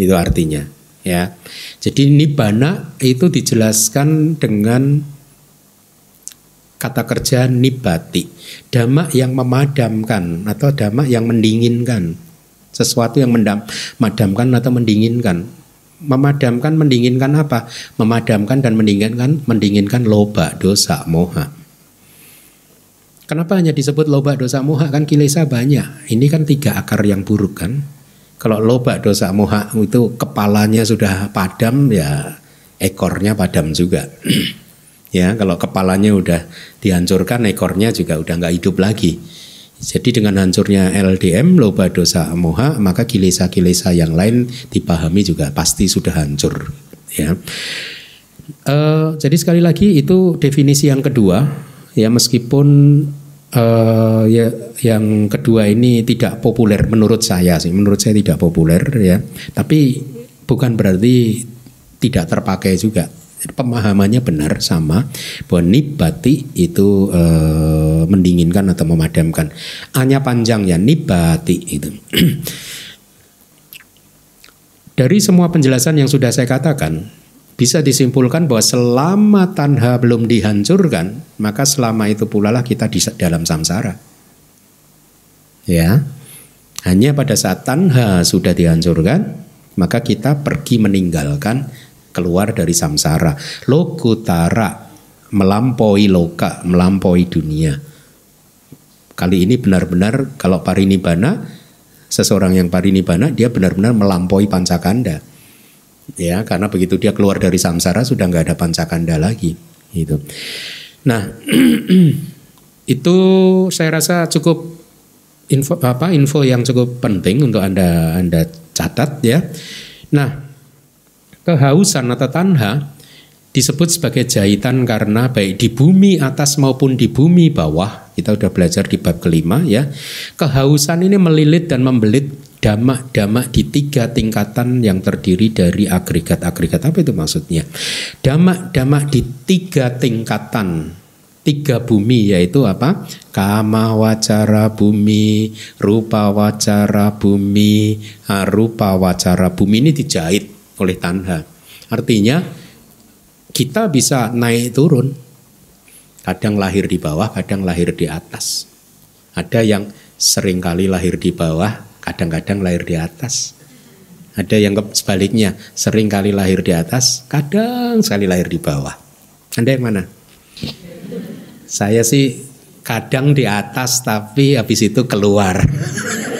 Itu artinya ya. Jadi nibana itu dijelaskan dengan kata kerja nibati, dhamma yang memadamkan atau dhamma yang mendinginkan. Sesuatu yang memadamkan atau mendinginkan. Memadamkan mendinginkan apa? Memadamkan dan mendinginkan mendinginkan loba, dosa, moha. Kenapa hanya disebut loba, dosa, moha? Kan kilesa banyak. Ini kan tiga akar yang buruk kan. Kalau loba, dosa, moha itu kepalanya sudah padam ya ekornya padam juga. ya kalau kepalanya udah dihancurkan ekornya juga udah nggak hidup lagi jadi dengan hancurnya LDM loba dosa moha maka kilesa-kilesa yang lain dipahami juga pasti sudah hancur ya. Uh, jadi sekali lagi itu definisi yang kedua. Ya meskipun uh, ya yang kedua ini tidak populer menurut saya sih menurut saya tidak populer ya. Tapi bukan berarti tidak terpakai juga pemahamannya benar sama bahwa nibati itu e, mendinginkan atau memadamkan. Hanya panjangnya nibati itu. Dari semua penjelasan yang sudah saya katakan, bisa disimpulkan bahwa selama tanha belum dihancurkan, maka selama itu pula lah kita di dalam samsara. Ya, hanya pada saat tanha sudah dihancurkan, maka kita pergi meninggalkan keluar dari samsara. Lokutara melampaui loka, melampaui dunia. Kali ini benar-benar kalau parinibbana seseorang yang parinibbana dia benar-benar melampaui pancakanda. Ya, karena begitu dia keluar dari samsara sudah nggak ada pancakanda lagi. Gitu. Nah, itu saya rasa cukup info apa info yang cukup penting untuk anda anda catat ya. Nah, kehausan atau tanha disebut sebagai jahitan karena baik di bumi atas maupun di bumi bawah. Kita sudah belajar di bab kelima ya. Kehausan ini melilit dan membelit damak-damak di tiga tingkatan yang terdiri dari agregat-agregat. Apa itu maksudnya? Damak-damak di tiga tingkatan tiga bumi yaitu apa? Kama wacara bumi rupa wacara bumi rupa wacara bumi. Ini dijahit oleh tanha artinya kita bisa naik turun. Kadang lahir di bawah, kadang lahir di atas. Ada yang sering kali lahir di bawah, kadang-kadang lahir di atas. Ada yang sebaliknya, sering kali lahir di atas, kadang sekali lahir di bawah. Anda yang mana? Saya sih kadang di atas tapi habis itu keluar.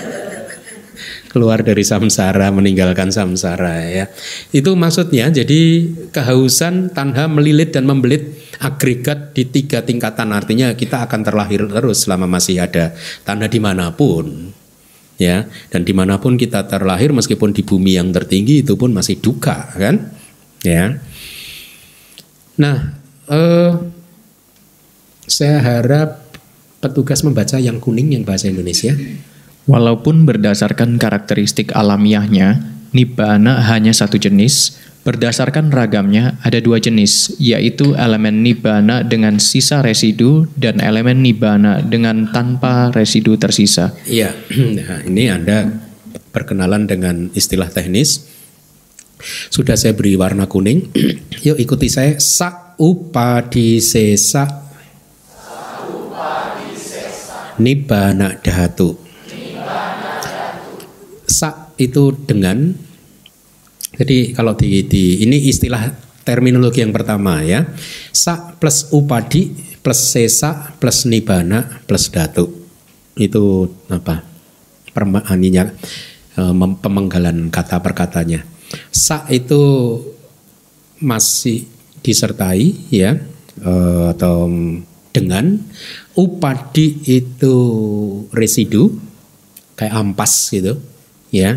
keluar dari samsara, meninggalkan samsara ya. Itu maksudnya jadi kehausan tanha melilit dan membelit agregat di tiga tingkatan. Artinya kita akan terlahir terus selama masih ada tanah di mana pun ya. Dan di mana pun kita terlahir meskipun di bumi yang tertinggi itu pun masih duka kan? Ya. Nah eh, saya harap petugas membaca yang kuning yang bahasa Indonesia Walaupun berdasarkan karakteristik alamiahnya, Nibbana hanya satu jenis, berdasarkan ragamnya ada dua jenis, yaitu elemen Nibbana dengan sisa residu dan elemen Nibbana dengan tanpa residu tersisa. Iya, nah, ini Anda perkenalan dengan istilah teknis. Sudah saya beri warna kuning. Yuk ikuti saya. Sa upadisesa. Nibbana dhatu itu dengan jadi kalau di, di ini istilah terminologi yang pertama ya. Sa plus upadi plus sesa plus nibana plus datu itu apa? Permaninya eh, pemenggalan kata perkatanya sa itu masih disertai ya eh, atau dengan. Upadi itu residu kayak ampas gitu ya.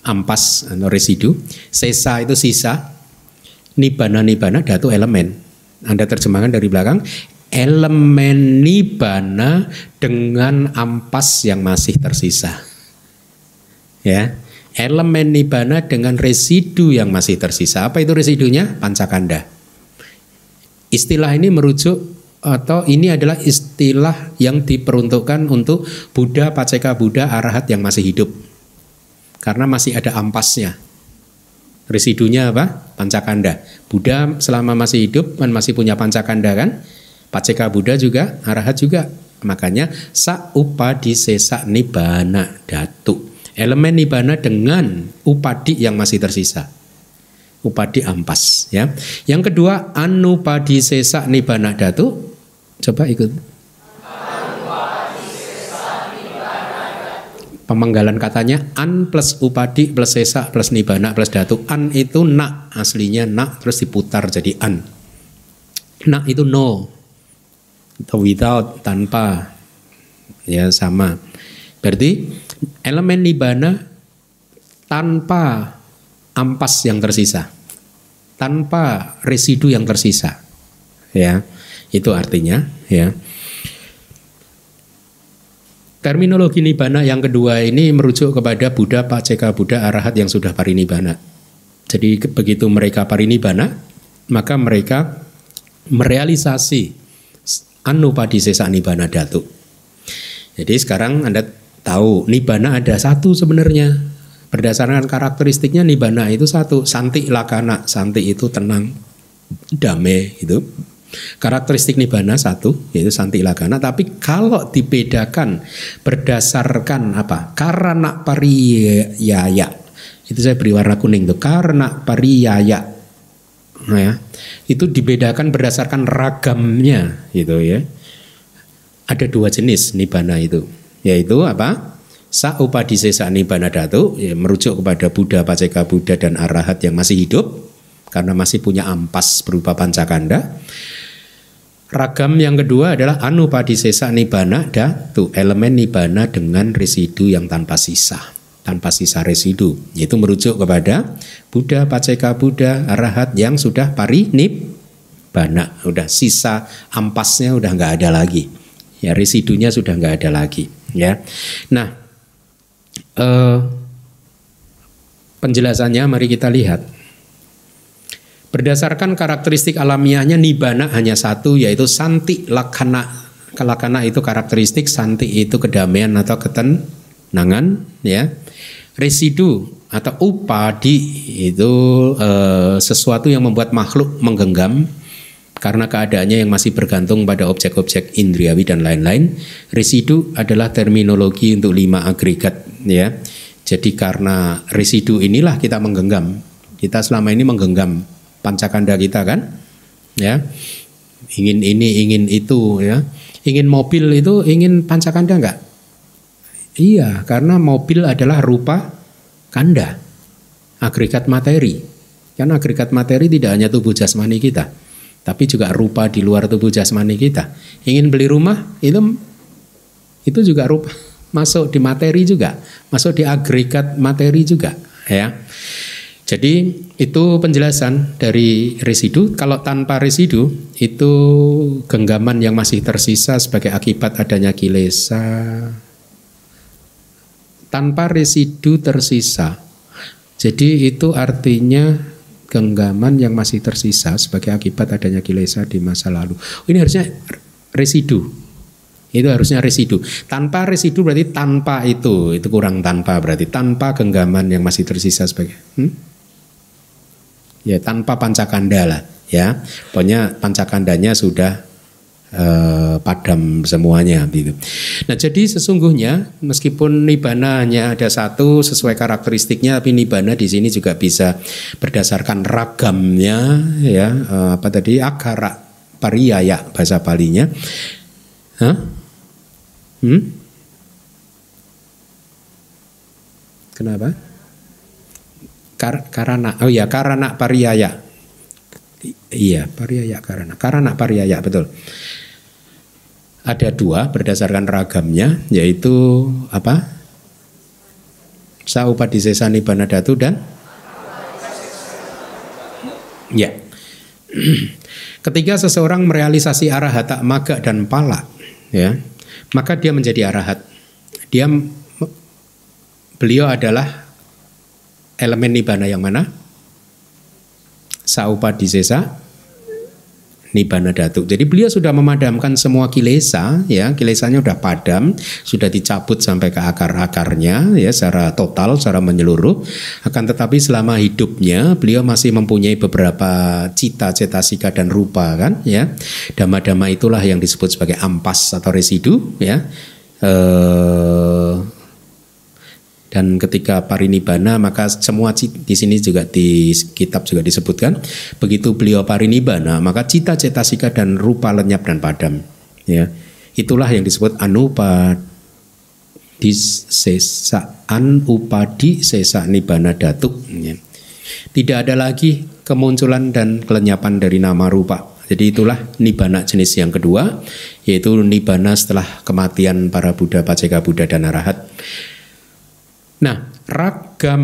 Ampas atau residu. Sesa itu sisa. Nibana nibana datu elemen. Anda terjemahkan dari belakang. Elemen nibana dengan ampas yang masih tersisa. Ya. Elemen nibana dengan residu yang masih tersisa. Apa itu residunya? Pancakanda. Istilah ini merujuk atau ini adalah istilah yang diperuntukkan untuk Buddha, Paceka Buddha, Arahat yang masih hidup karena masih ada ampasnya. Residunya apa? Pancakanda. Buddha selama masih hidup kan masih punya pancakanda kan? Paceka Buddha juga, arahat juga. Makanya sa upadi sesa nibana datu. Elemen nibana dengan upadi yang masih tersisa. Upadi ampas ya. Yang kedua anupadi sesa nibana datu. Coba ikut. Pemenggalan katanya an plus upadi plus sesa plus nibana plus datu. An itu nak aslinya nak terus diputar jadi an. Nak itu no atau without tanpa ya sama. Berarti elemen nibana tanpa ampas yang tersisa, tanpa residu yang tersisa. Ya, itu artinya ya. Terminologi nibana yang kedua ini merujuk kepada Buddha, Paceka Buddha, Arahat yang sudah parinibana. Jadi begitu mereka parinibana, maka mereka merealisasi anupadisesa nibana datu. Jadi sekarang Anda tahu nibana ada satu sebenarnya. Berdasarkan karakteristiknya nibana itu satu, santi lakana, santi itu tenang, damai itu. Karakteristik nibana satu yaitu santi lagana tapi kalau dibedakan berdasarkan apa? Karena pariyaya. Itu saya beri warna kuning tuh karena pariyaya. Nah ya, itu dibedakan berdasarkan ragamnya gitu ya. Ada dua jenis nibana itu, yaitu apa? Sa upadisesa nibana datu ya, merujuk kepada Buddha, Paceka Buddha dan Arahat yang masih hidup karena masih punya ampas berupa pancakanda Ragam yang kedua adalah anupadisesa nibana datu, elemen nibana dengan residu yang tanpa sisa. tanpa sisa residu. Itu merujuk kepada Buddha, Paceka Buddha, Arahat yang sudah pari nip bana, udah sisa ampasnya udah nggak ada lagi. Ya residunya sudah nggak ada lagi. Ya, nah eh, penjelasannya mari kita lihat. Berdasarkan karakteristik alamiahnya nibana hanya satu yaitu santi lakana. Lakana itu karakteristik, santi itu kedamaian atau ketenangan ya. Residu atau upadi itu e, sesuatu yang membuat makhluk menggenggam karena keadaannya yang masih bergantung pada objek-objek indriawi dan lain-lain. Residu adalah terminologi untuk lima agregat ya. Jadi karena residu inilah kita menggenggam. Kita selama ini menggenggam pancakanda kita kan? Ya. Ingin ini, ingin itu ya. Ingin mobil itu ingin pancakanda enggak? Iya, karena mobil adalah rupa kanda. Agregat materi. Kan agregat materi tidak hanya tubuh jasmani kita tapi juga rupa di luar tubuh jasmani kita. Ingin beli rumah itu itu juga rupa masuk di materi juga, masuk di agregat materi juga, ya. Jadi itu penjelasan dari residu. Kalau tanpa residu itu genggaman yang masih tersisa sebagai akibat adanya kilesa. Tanpa residu tersisa. Jadi itu artinya genggaman yang masih tersisa sebagai akibat adanya kilesa di masa lalu. Ini harusnya residu. Itu harusnya residu. Tanpa residu berarti tanpa itu, itu kurang tanpa berarti tanpa genggaman yang masih tersisa sebagai hmm? Ya tanpa pancakanda lah ya. Pokoknya pancakandanya sudah eh, padam semuanya gitu. Nah jadi sesungguhnya meskipun nibana hanya ada satu sesuai karakteristiknya, tapi nibana di sini juga bisa berdasarkan ragamnya ya eh, apa tadi akara pariyaya bahasa palinya. Hah? Hmm? Kenapa? Kar karana, oh ya karana pariyaya. Iya, pariyaya karana. Karana pariyaya betul ada dua berdasarkan ragamnya yaitu apa? Saupadisesa Nibbana Datu dan ya. Ketika seseorang merealisasi arahata maga dan pala ya, maka dia menjadi arahat. Dia beliau adalah elemen nibbana yang mana? Saupadisesa Nibbana Datu. Jadi beliau sudah memadamkan semua kilesa, ya kilesanya sudah padam, sudah dicabut sampai ke akar-akarnya, ya secara total, secara menyeluruh. Akan tetapi selama hidupnya beliau masih mempunyai beberapa cita, cetasika dan rupa kan, ya. Dama-dama itulah yang disebut sebagai ampas atau residu, ya. Eh, dan ketika parinibbana maka semua di sini juga di kitab juga disebutkan begitu beliau parinibbana maka cita cetasika dan rupa lenyap dan padam ya itulah yang disebut anupa di sesa an upadi sesa nibbana datuk ya. tidak ada lagi kemunculan dan kelenyapan dari nama rupa jadi itulah nibbana jenis yang kedua yaitu nibbana setelah kematian para Buddha, Paceka Buddha dan Arahat. Nah, ragam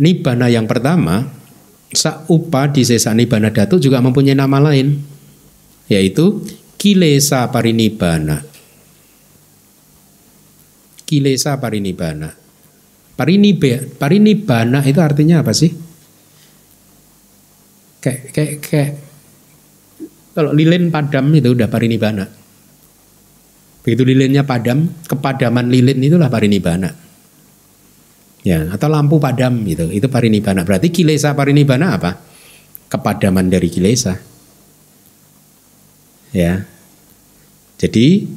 nibana yang pertama, saupa di sesa nibana datu juga mempunyai nama lain, yaitu kilesa parinibana. Kilesa parinibana. Parinibe, parinibana itu artinya apa sih? Kayak, kayak, kayak kalau lilin padam itu udah parinibana. Begitu lilinnya padam, kepadaman lilin itulah parinibana ya atau lampu padam gitu. Itu parinibbana. Berarti kilesa parinibbana apa? Kepadaman dari kilesa. Ya. Jadi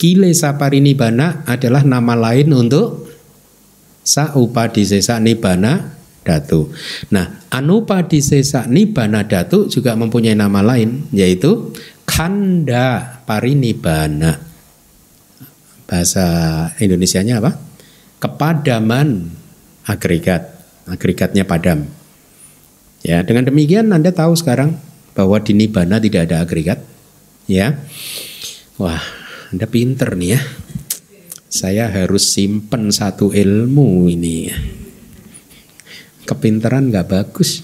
kilesa parinibbana adalah nama lain untuk saupadisesa nibbana datu. Nah anupadisesa nibbana datu juga mempunyai nama lain yaitu kanda parinibbana. Bahasa Indonesianya apa? Kepadaman agregat. Agregatnya padam. Ya, dengan demikian Anda tahu sekarang bahwa di Nibbana tidak ada agregat. Ya. Wah, Anda pinter nih ya. Saya harus simpen satu ilmu ini. Kepintaran nggak bagus.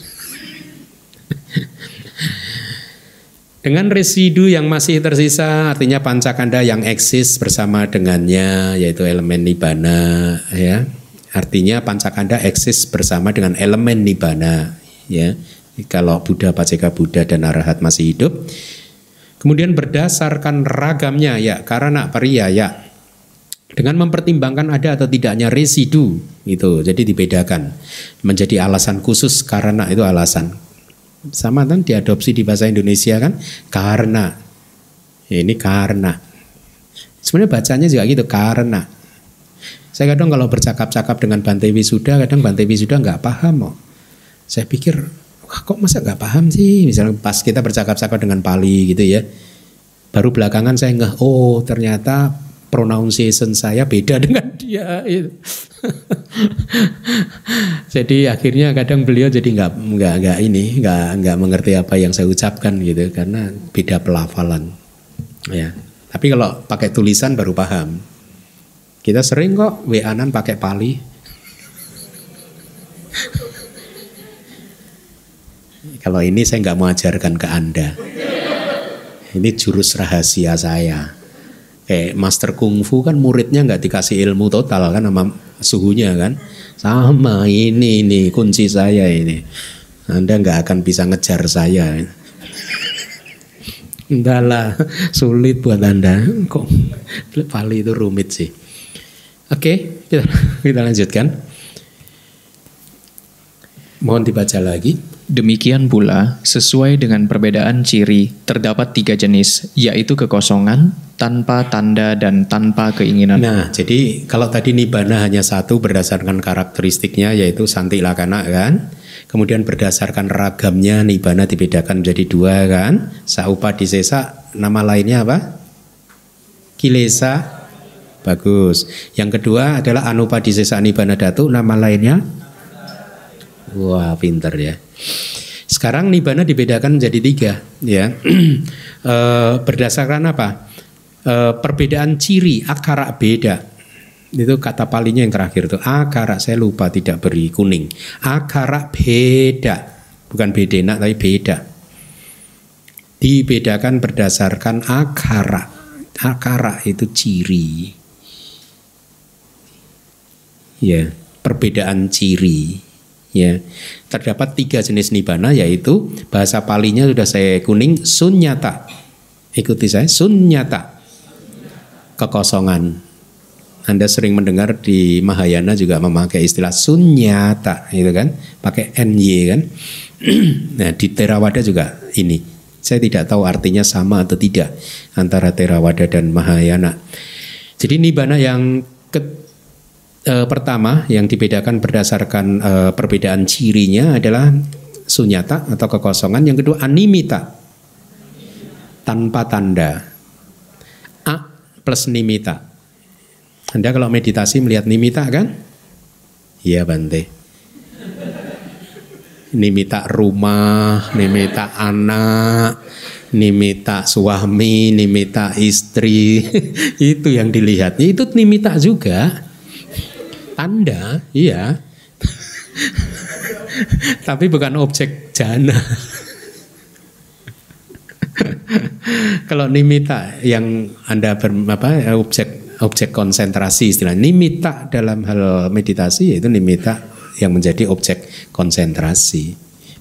Dengan residu yang masih tersisa, artinya pancakanda yang eksis bersama dengannya, yaitu elemen nibana, ya. Artinya pancakanda eksis bersama dengan elemen nibana, ya. Kalau Buddha, Paceka Buddha dan Arahat masih hidup, kemudian berdasarkan ragamnya, ya, karena ya, dengan mempertimbangkan ada atau tidaknya residu, itu, jadi dibedakan. Menjadi alasan khusus karena itu alasan. Sama kan diadopsi di bahasa Indonesia kan? Karena. Ini karena. Sebenarnya bacanya juga gitu karena saya kadang kalau bercakap-cakap dengan Bante Wisuda kadang Bante Wisuda nggak paham oh. saya pikir wah kok masa nggak paham sih misalnya pas kita bercakap-cakap dengan Pali gitu ya baru belakangan saya nggak oh ternyata pronunciation saya beda dengan dia. jadi akhirnya kadang beliau jadi nggak nggak nggak ini nggak nggak mengerti apa yang saya ucapkan gitu karena beda pelafalan. Ya. Tapi kalau pakai tulisan baru paham. Kita sering kok wa-an pakai pali. kalau ini saya nggak mau ajarkan ke Anda. Ini jurus rahasia saya. Kayak master kungfu kan muridnya nggak dikasih ilmu total kan sama suhunya kan? Sama ini ini kunci saya ini. Anda nggak akan bisa ngejar saya. Entahlah sulit buat anda. Kok pali itu rumit sih oke kita, kita lanjutkan mohon dibaca lagi Demikian pula, sesuai dengan perbedaan ciri, terdapat tiga jenis, yaitu kekosongan, tanpa tanda, dan tanpa keinginan. Nah, jadi kalau tadi nibana hanya satu berdasarkan karakteristiknya, yaitu santi lakana kan? Kemudian berdasarkan ragamnya, nibana dibedakan menjadi dua kan? Saupa disesa, nama lainnya apa? Kilesa, bagus. Yang kedua adalah anupa disesa nibana datu, nama lainnya? Wah, pinter ya. Sekarang nibana dibedakan menjadi tiga, ya. e, berdasarkan apa? E, perbedaan ciri akara beda. Itu kata palinya yang terakhir itu akara saya lupa tidak beri kuning. Akara beda, bukan bedena tapi beda. Dibedakan berdasarkan akara. Akara itu ciri. Ya, perbedaan ciri. Ya terdapat tiga jenis nibana yaitu bahasa palinya sudah saya kuning sunyata. Ikuti saya sunyata. Kekosongan. Anda sering mendengar di Mahayana juga memakai istilah sunyata itu kan? Pakai ny kan? Nah di Theravada juga ini. Saya tidak tahu artinya sama atau tidak antara Theravada dan Mahayana. Jadi nibana yang e, pertama yang dibedakan berdasarkan e, perbedaan cirinya adalah sunyata atau kekosongan. Yang kedua animita tanpa tanda. A plus nimita. Anda kalau meditasi melihat nimita kan? Iya Bante. Nimita rumah, nimita anak, nimita suami, nimita istri. itu yang dilihat. Itu nimita juga tanda, iya. Tapi bukan objek jana. Kalau nimita yang Anda ber, apa objek objek konsentrasi istilah nimita dalam hal meditasi yaitu nimita yang menjadi objek konsentrasi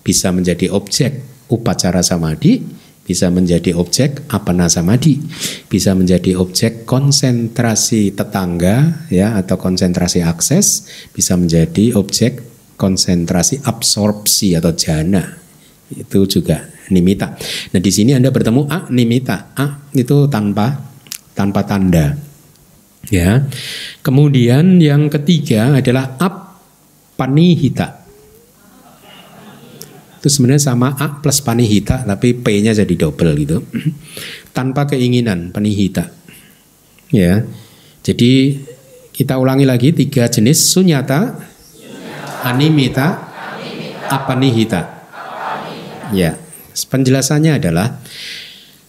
bisa menjadi objek upacara samadhi bisa menjadi objek apana samadhi, bisa menjadi objek konsentrasi tetangga ya atau konsentrasi akses, bisa menjadi objek konsentrasi absorpsi atau jana. Itu juga nimita. Nah, di sini Anda bertemu a nimita. A itu tanpa tanpa tanda. Ya. Kemudian yang ketiga adalah ap panihita itu sebenarnya sama A plus panihita tapi P-nya jadi double gitu. Tanpa keinginan panihita. Ya. Jadi kita ulangi lagi tiga jenis sunyata, animita, apanihita. Ya. Penjelasannya adalah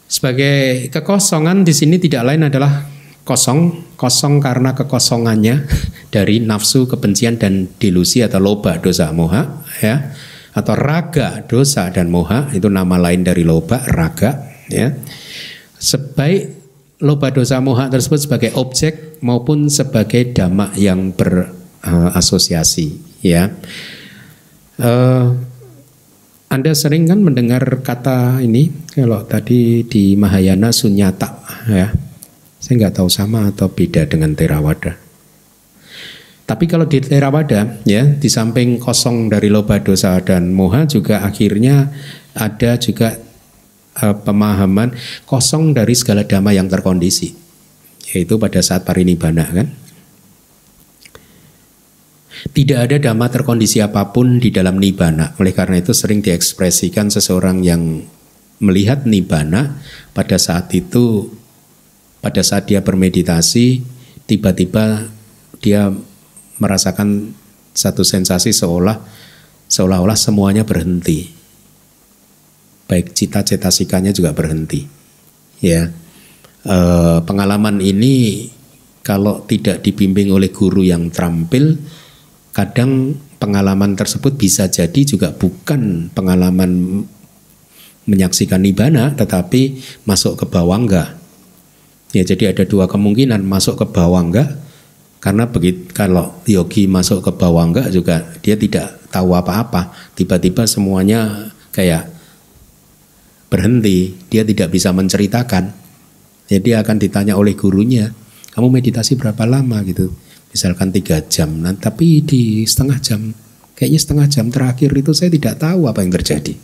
sebagai kekosongan di sini tidak lain adalah kosong, kosong karena kekosongannya dari nafsu, kebencian dan delusi atau loba, dosa, moha, ya, atau raga, dosa dan moha itu nama lain dari loba, raga, ya. Sebaik loba, dosa, moha tersebut sebagai objek maupun sebagai dhamma yang berasosiasi, ya. Uh, anda sering kan mendengar kata ini kalau tadi di Mahayana sunyata ya. Saya nggak tahu sama atau beda dengan Theravada. Tapi kalau di Theravada ya di samping kosong dari loba dosa dan moha juga akhirnya ada juga uh, pemahaman kosong dari segala dhamma yang terkondisi yaitu pada saat parinibbana kan tidak ada dhamma terkondisi apa pun di dalam nibbana. Oleh karena itu sering diekspresikan seseorang yang melihat nibbana pada saat itu pada saat dia bermeditasi tiba-tiba dia merasakan satu sensasi seolah seolah-olah semuanya berhenti. Baik cita-cita-sikanya juga berhenti. Ya. E, pengalaman ini kalau tidak dibimbing oleh guru yang terampil kadang pengalaman tersebut bisa jadi juga bukan pengalaman menyaksikan nibana tetapi masuk ke bawangga. Ya jadi ada dua kemungkinan masuk ke bawangga karena begitu kalau yogi masuk ke bawangga juga dia tidak tahu apa-apa. Tiba-tiba semuanya kayak berhenti dia tidak bisa menceritakan. Jadi akan ditanya oleh gurunya kamu meditasi berapa lama? gitu. Misalkan tiga jam, nah, tapi di setengah jam, kayaknya setengah jam terakhir itu saya tidak tahu apa yang terjadi,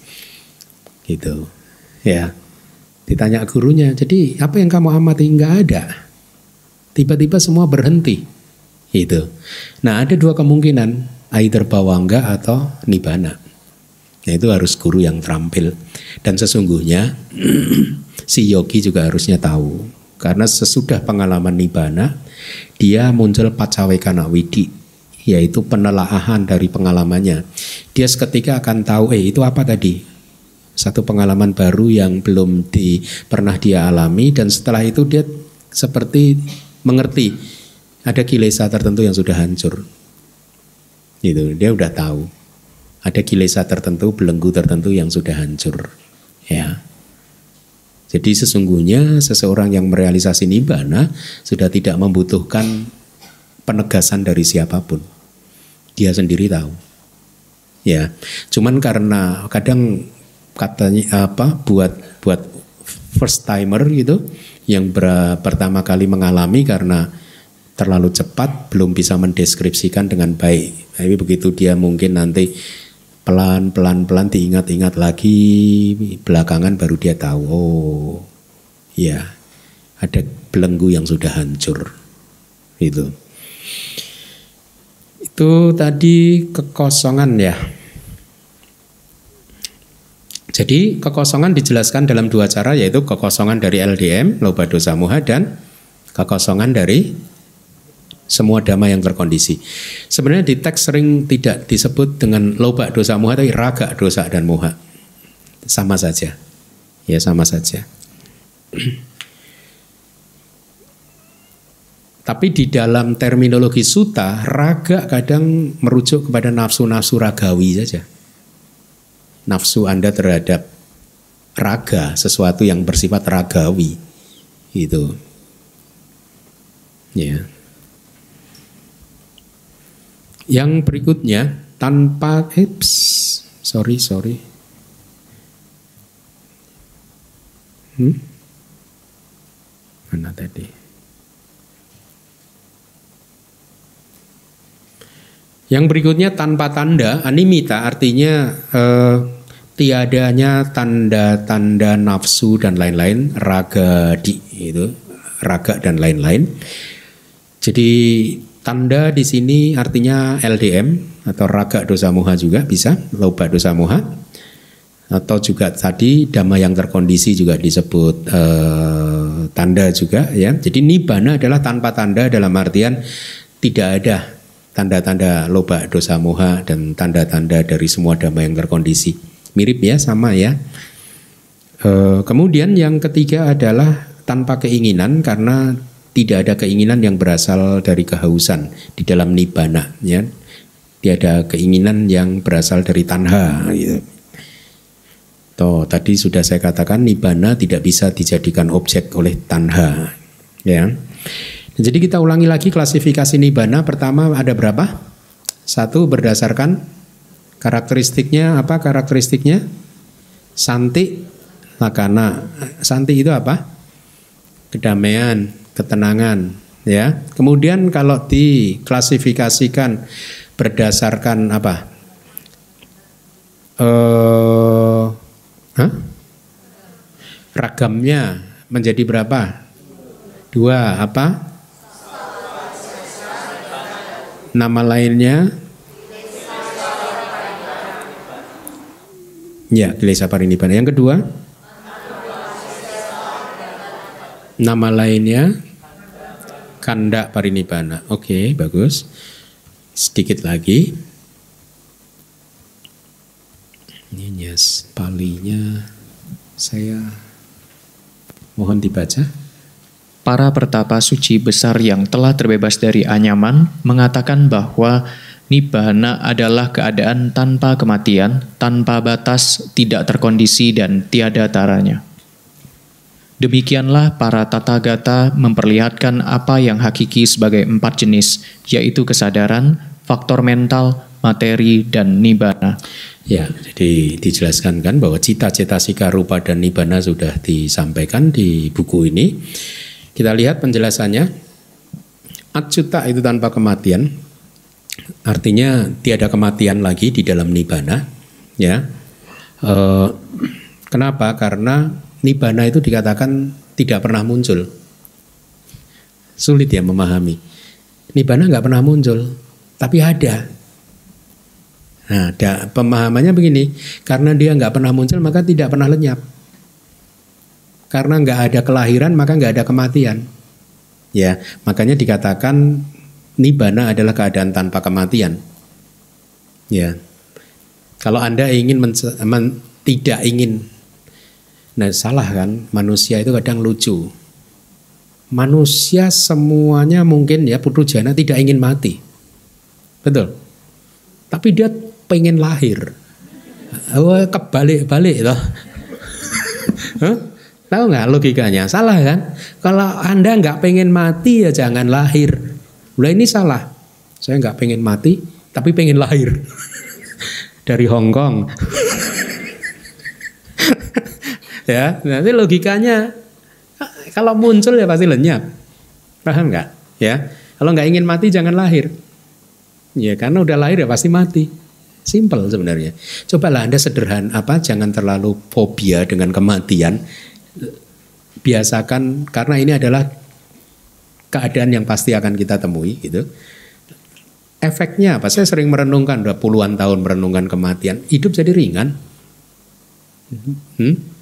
gitu, ya. Ditanya gurunya, jadi apa yang kamu amati? Nggak ada, tiba-tiba semua berhenti, itu. Nah ada dua kemungkinan, either bawangga atau nibana. Nah itu harus guru yang terampil dan sesungguhnya si yogi juga harusnya tahu karena sesudah pengalaman nibana dia muncul pacawekana widi yaitu penelaahan dari pengalamannya. Dia seketika akan tahu eh itu apa tadi? Satu pengalaman baru yang belum di, pernah dia alami dan setelah itu dia seperti mengerti ada kilesa tertentu yang sudah hancur. Gitu, dia udah tahu. Ada kilesa tertentu, belenggu tertentu yang sudah hancur. Ya. Jadi sesungguhnya seseorang yang merealisasi nibbana sudah tidak membutuhkan penegasan dari siapa pun. Dia sendiri tahu. Ya, cuman karena kadang katanya apa buat buat first timer gitu yang ber, pertama kali mengalami karena terlalu cepat belum bisa mendeskripsikan dengan baik. Tapi begitu dia mungkin nanti pelan pelan pelan diingat-ingat lagi belakangan baru dia tahu oh ya ada belenggu yang sudah hancur itu itu tadi kekosongan ya jadi kekosongan dijelaskan dalam dua cara yaitu kekosongan dari LDM, loba dosa muha dan kekosongan dari semua dhamma yang terkondisi. Sebenarnya di teks sering tidak disebut dengan loba dosa moha tapi raga dosa dan moha. Sama saja. Ya sama saja. Tapi di dalam terminologi suta, raga kadang merujuk kepada nafsu-nafsu ragawi saja. Nafsu Anda terhadap raga, sesuatu yang bersifat ragawi. Itu. Ya. Yang berikutnya tanpa hips, sorry sorry. Hmm? Mana tadi? Yang berikutnya tanpa tanda, animita artinya eh, tiadanya tanda-tanda nafsu dan lain-lain, raga di itu, raga dan lain-lain. Jadi Tanda di sini artinya LDM atau raga dosa moha juga bisa, loba dosa moha. Atau juga tadi dhamma yang terkondisi juga disebut uh, tanda juga ya. Jadi nibbana adalah tanpa tanda dalam artian tidak ada tanda-tanda loba dosa moha dan tanda-tanda dari semua dhamma yang terkondisi. Mirip ya sama ya. Uh, kemudian yang ketiga adalah tanpa keinginan karena tidak ada keinginan yang berasal dari kehausan di dalam nibana ya. Tiada keinginan yang berasal dari tanha gitu. Toh, tadi sudah saya katakan nibana tidak bisa dijadikan objek oleh tanha ya. Jadi kita ulangi lagi klasifikasi nibana pertama ada berapa? Satu berdasarkan karakteristiknya apa karakteristiknya? Santi lakana. Santi itu apa? Kedamaian ketenangan ya. Kemudian kalau diklasifikasikan berdasarkan apa? Eh, huh? ragamnya menjadi berapa? Dua apa? Nama lainnya? Ya, Kilesa Parinibbana. Yang kedua? Nama lainnya Kanda Parinibbana. Oke, okay, bagus. Sedikit lagi. Ini yes, palinya saya mohon dibaca. Para pertapa suci besar yang telah terbebas dari anyaman mengatakan bahwa Nibbana adalah keadaan tanpa kematian, tanpa batas, tidak terkondisi, dan tiada taranya. Demikianlah para tata gata memperlihatkan apa yang hakiki sebagai empat jenis, yaitu kesadaran, faktor mental, materi, dan nibana. Ya, jadi dijelaskan kan bahwa cita-cita sika rupa dan nibana sudah disampaikan di buku ini. Kita lihat penjelasannya. Acuta itu tanpa kematian, artinya tiada kematian lagi di dalam nibana. Ya, e, kenapa? Karena Nibana itu dikatakan tidak pernah muncul. Sulit ya memahami. Nibana nggak pernah muncul, tapi ada. Nah, ada pemahamannya begini, karena dia nggak pernah muncul maka tidak pernah lenyap. Karena nggak ada kelahiran maka nggak ada kematian. Ya, makanya dikatakan nibana adalah keadaan tanpa kematian. Ya, kalau anda ingin men, men, tidak ingin Nah salah kan, manusia itu kadang lucu. Manusia semuanya mungkin ya putu jana tidak ingin mati. Betul. Tapi dia pengen lahir. Oh, kebalik-balik loh. huh? Tahu nggak logikanya? Salah kan? Kalau Anda nggak pengen mati ya jangan lahir. Mulai ini salah. Saya nggak pengen mati, tapi pengen lahir. Dari Hong Kong ya nanti logikanya kalau muncul ya pasti lenyap. Paham nggak? Ya kalau nggak ingin mati jangan lahir. Ya karena udah lahir ya pasti mati. Simple sebenarnya. Cobalah anda sederhana apa jangan terlalu fobia dengan kematian. Biasakan karena ini adalah keadaan yang pasti akan kita temui gitu. Efeknya apa? Saya sering merenungkan udah puluhan tahun merenungkan kematian. Hidup jadi ringan. Hmm?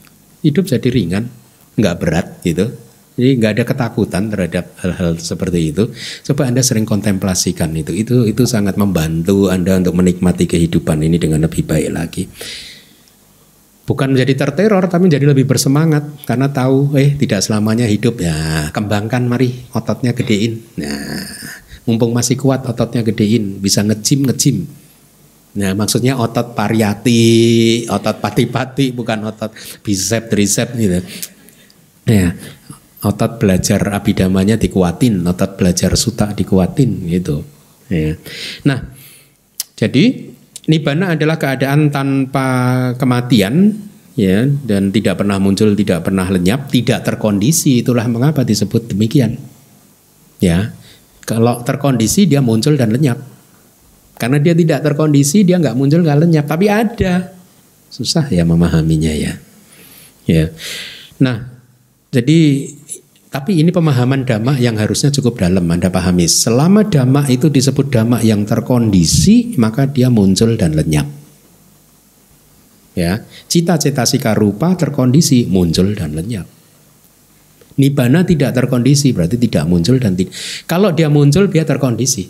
Hidup jadi ringan, nggak berat gitu. Jadi nggak ada ketakutan terhadap hal-hal seperti itu. Coba Anda sering kontemplasikan itu. Itu itu sangat membantu Anda untuk menikmati kehidupan ini dengan lebih baik lagi. Bukan menjadi terteror tapi menjadi lebih bersemangat karena tahu eh tidak selamanya hidup ya kembangkan mari ototnya gedein. Nah, mumpung masih kuat ototnya gedein, bisa ngecim ngecim Nah, maksudnya otot pariyati, otot pati-pati, bukan otot bicep, tricep gitu. Ya, otot belajar abidamanya dikuatin, otot belajar suta dikuatin gitu. Ya. Nah, jadi nibana adalah keadaan tanpa kematian ya dan tidak pernah muncul, tidak pernah lenyap, tidak terkondisi. Itulah mengapa disebut demikian. Ya. Kalau terkondisi dia muncul dan lenyap. Karena dia tidak terkondisi, dia nggak muncul, nggak lenyap. Tapi ada. Susah ya memahaminya ya. Ya. Nah, jadi tapi ini pemahaman dhamma yang harusnya cukup dalam Anda pahami. Selama dhamma itu disebut dhamma yang terkondisi, maka dia muncul dan lenyap. Ya, cita-cita sika rupa terkondisi, muncul dan lenyap. Nibana tidak terkondisi, berarti tidak muncul dan tidak. Kalau dia muncul, dia terkondisi.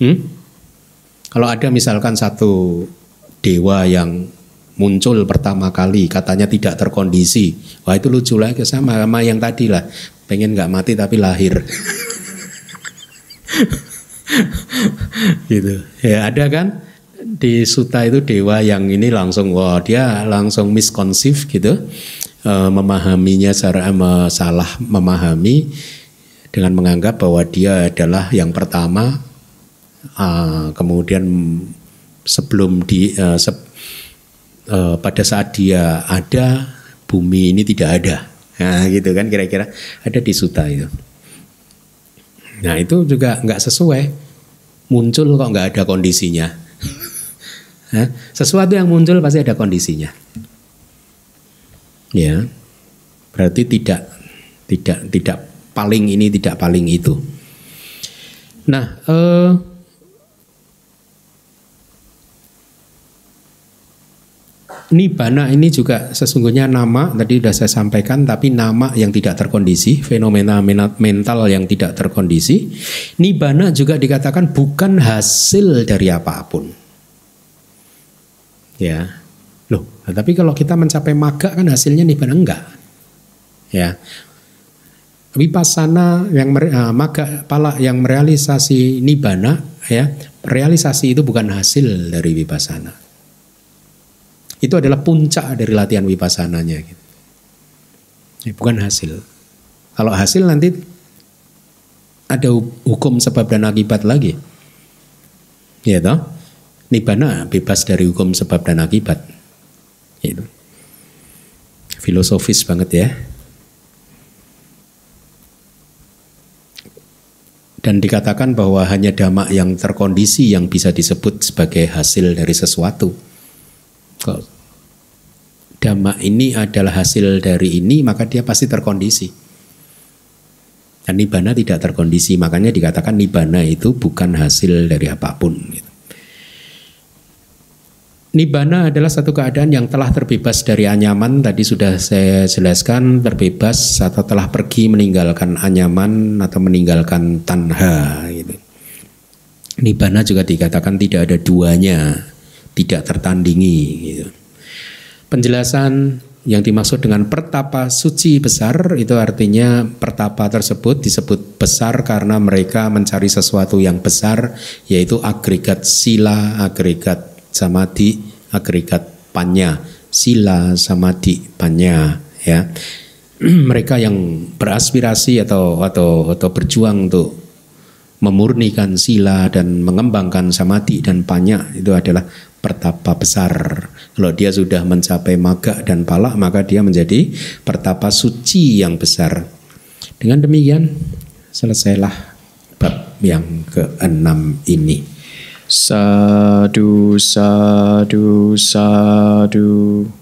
Hmm? Kalau ada misalkan satu dewa yang muncul pertama kali katanya tidak terkondisi, wah itu lucu lagi sama sama yang tadi lah pengen nggak mati tapi lahir. gitu. Ya ada kan di suta itu dewa yang ini langsung wah dia langsung miskonsif gitu e, memahaminya secara e, salah memahami dengan menganggap bahwa dia adalah yang pertama e, kemudian sebelum di e, se, e, pada saat dia ada bumi ini tidak ada. Nah gitu kan kira-kira? Ada di suta itu. Nah itu juga nggak sesuai. Muncul kok nggak ada kondisinya. Sesuatu yang muncul pasti ada kondisinya. Ya. Berarti tidak tidak tidak paling ini tidak paling itu. Nah eh, Nibana ini juga sesungguhnya nama tadi sudah saya sampaikan tapi nama yang tidak terkondisi, fenomena mental yang tidak terkondisi. Nibana juga dikatakan bukan hasil dari apa pun. Ya. Loh, tapi kalau kita mencapai maga kan hasilnya nibana enggak. Ya. Wipasana yang uh, maga pala yang merealisasi nibana ya, realisasi itu bukan hasil dari wipasana itu adalah puncak dari latihan wipassananya. Gitu. Ya, bukan hasil. Kalau hasil nanti ada hukum sebab dan akibat lagi. Ya toh? Nibana bebas dari hukum sebab dan akibat. Itu. Filosofis banget ya. Dan dikatakan bahwa hanya damak yang terkondisi yang bisa disebut sebagai hasil dari sesuatu. Kok dhamma ini adalah hasil dari ini, maka dia pasti terkondisi. Dan nibana tidak terkondisi, makanya dikatakan nibana itu bukan hasil dari apa pun. Gitu. Nibana adalah satu keadaan yang telah terbebas dari anyaman. Tadi sudah saya jelaskan terbebas atau telah pergi meninggalkan anyaman atau meninggalkan tanha. Gitu. Nibana juga dikatakan tidak ada duanya tidak tertandingi. Gitu. Penjelasan yang dimaksud dengan pertapa suci besar itu artinya pertapa tersebut disebut besar karena mereka mencari sesuatu yang besar yaitu agregat sila, agregat samadhi, agregat panya, sila, samadhi, panya ya. mereka yang beraspirasi atau atau atau berjuang untuk memurnikan sila dan mengembangkan samadhi dan panya itu adalah pertapa besar. Kalau dia sudah mencapai maga dan palak, maka dia menjadi pertapa suci yang besar. Dengan demikian, selesailah bab yang keenam ini. Sadu, sadu, sadu.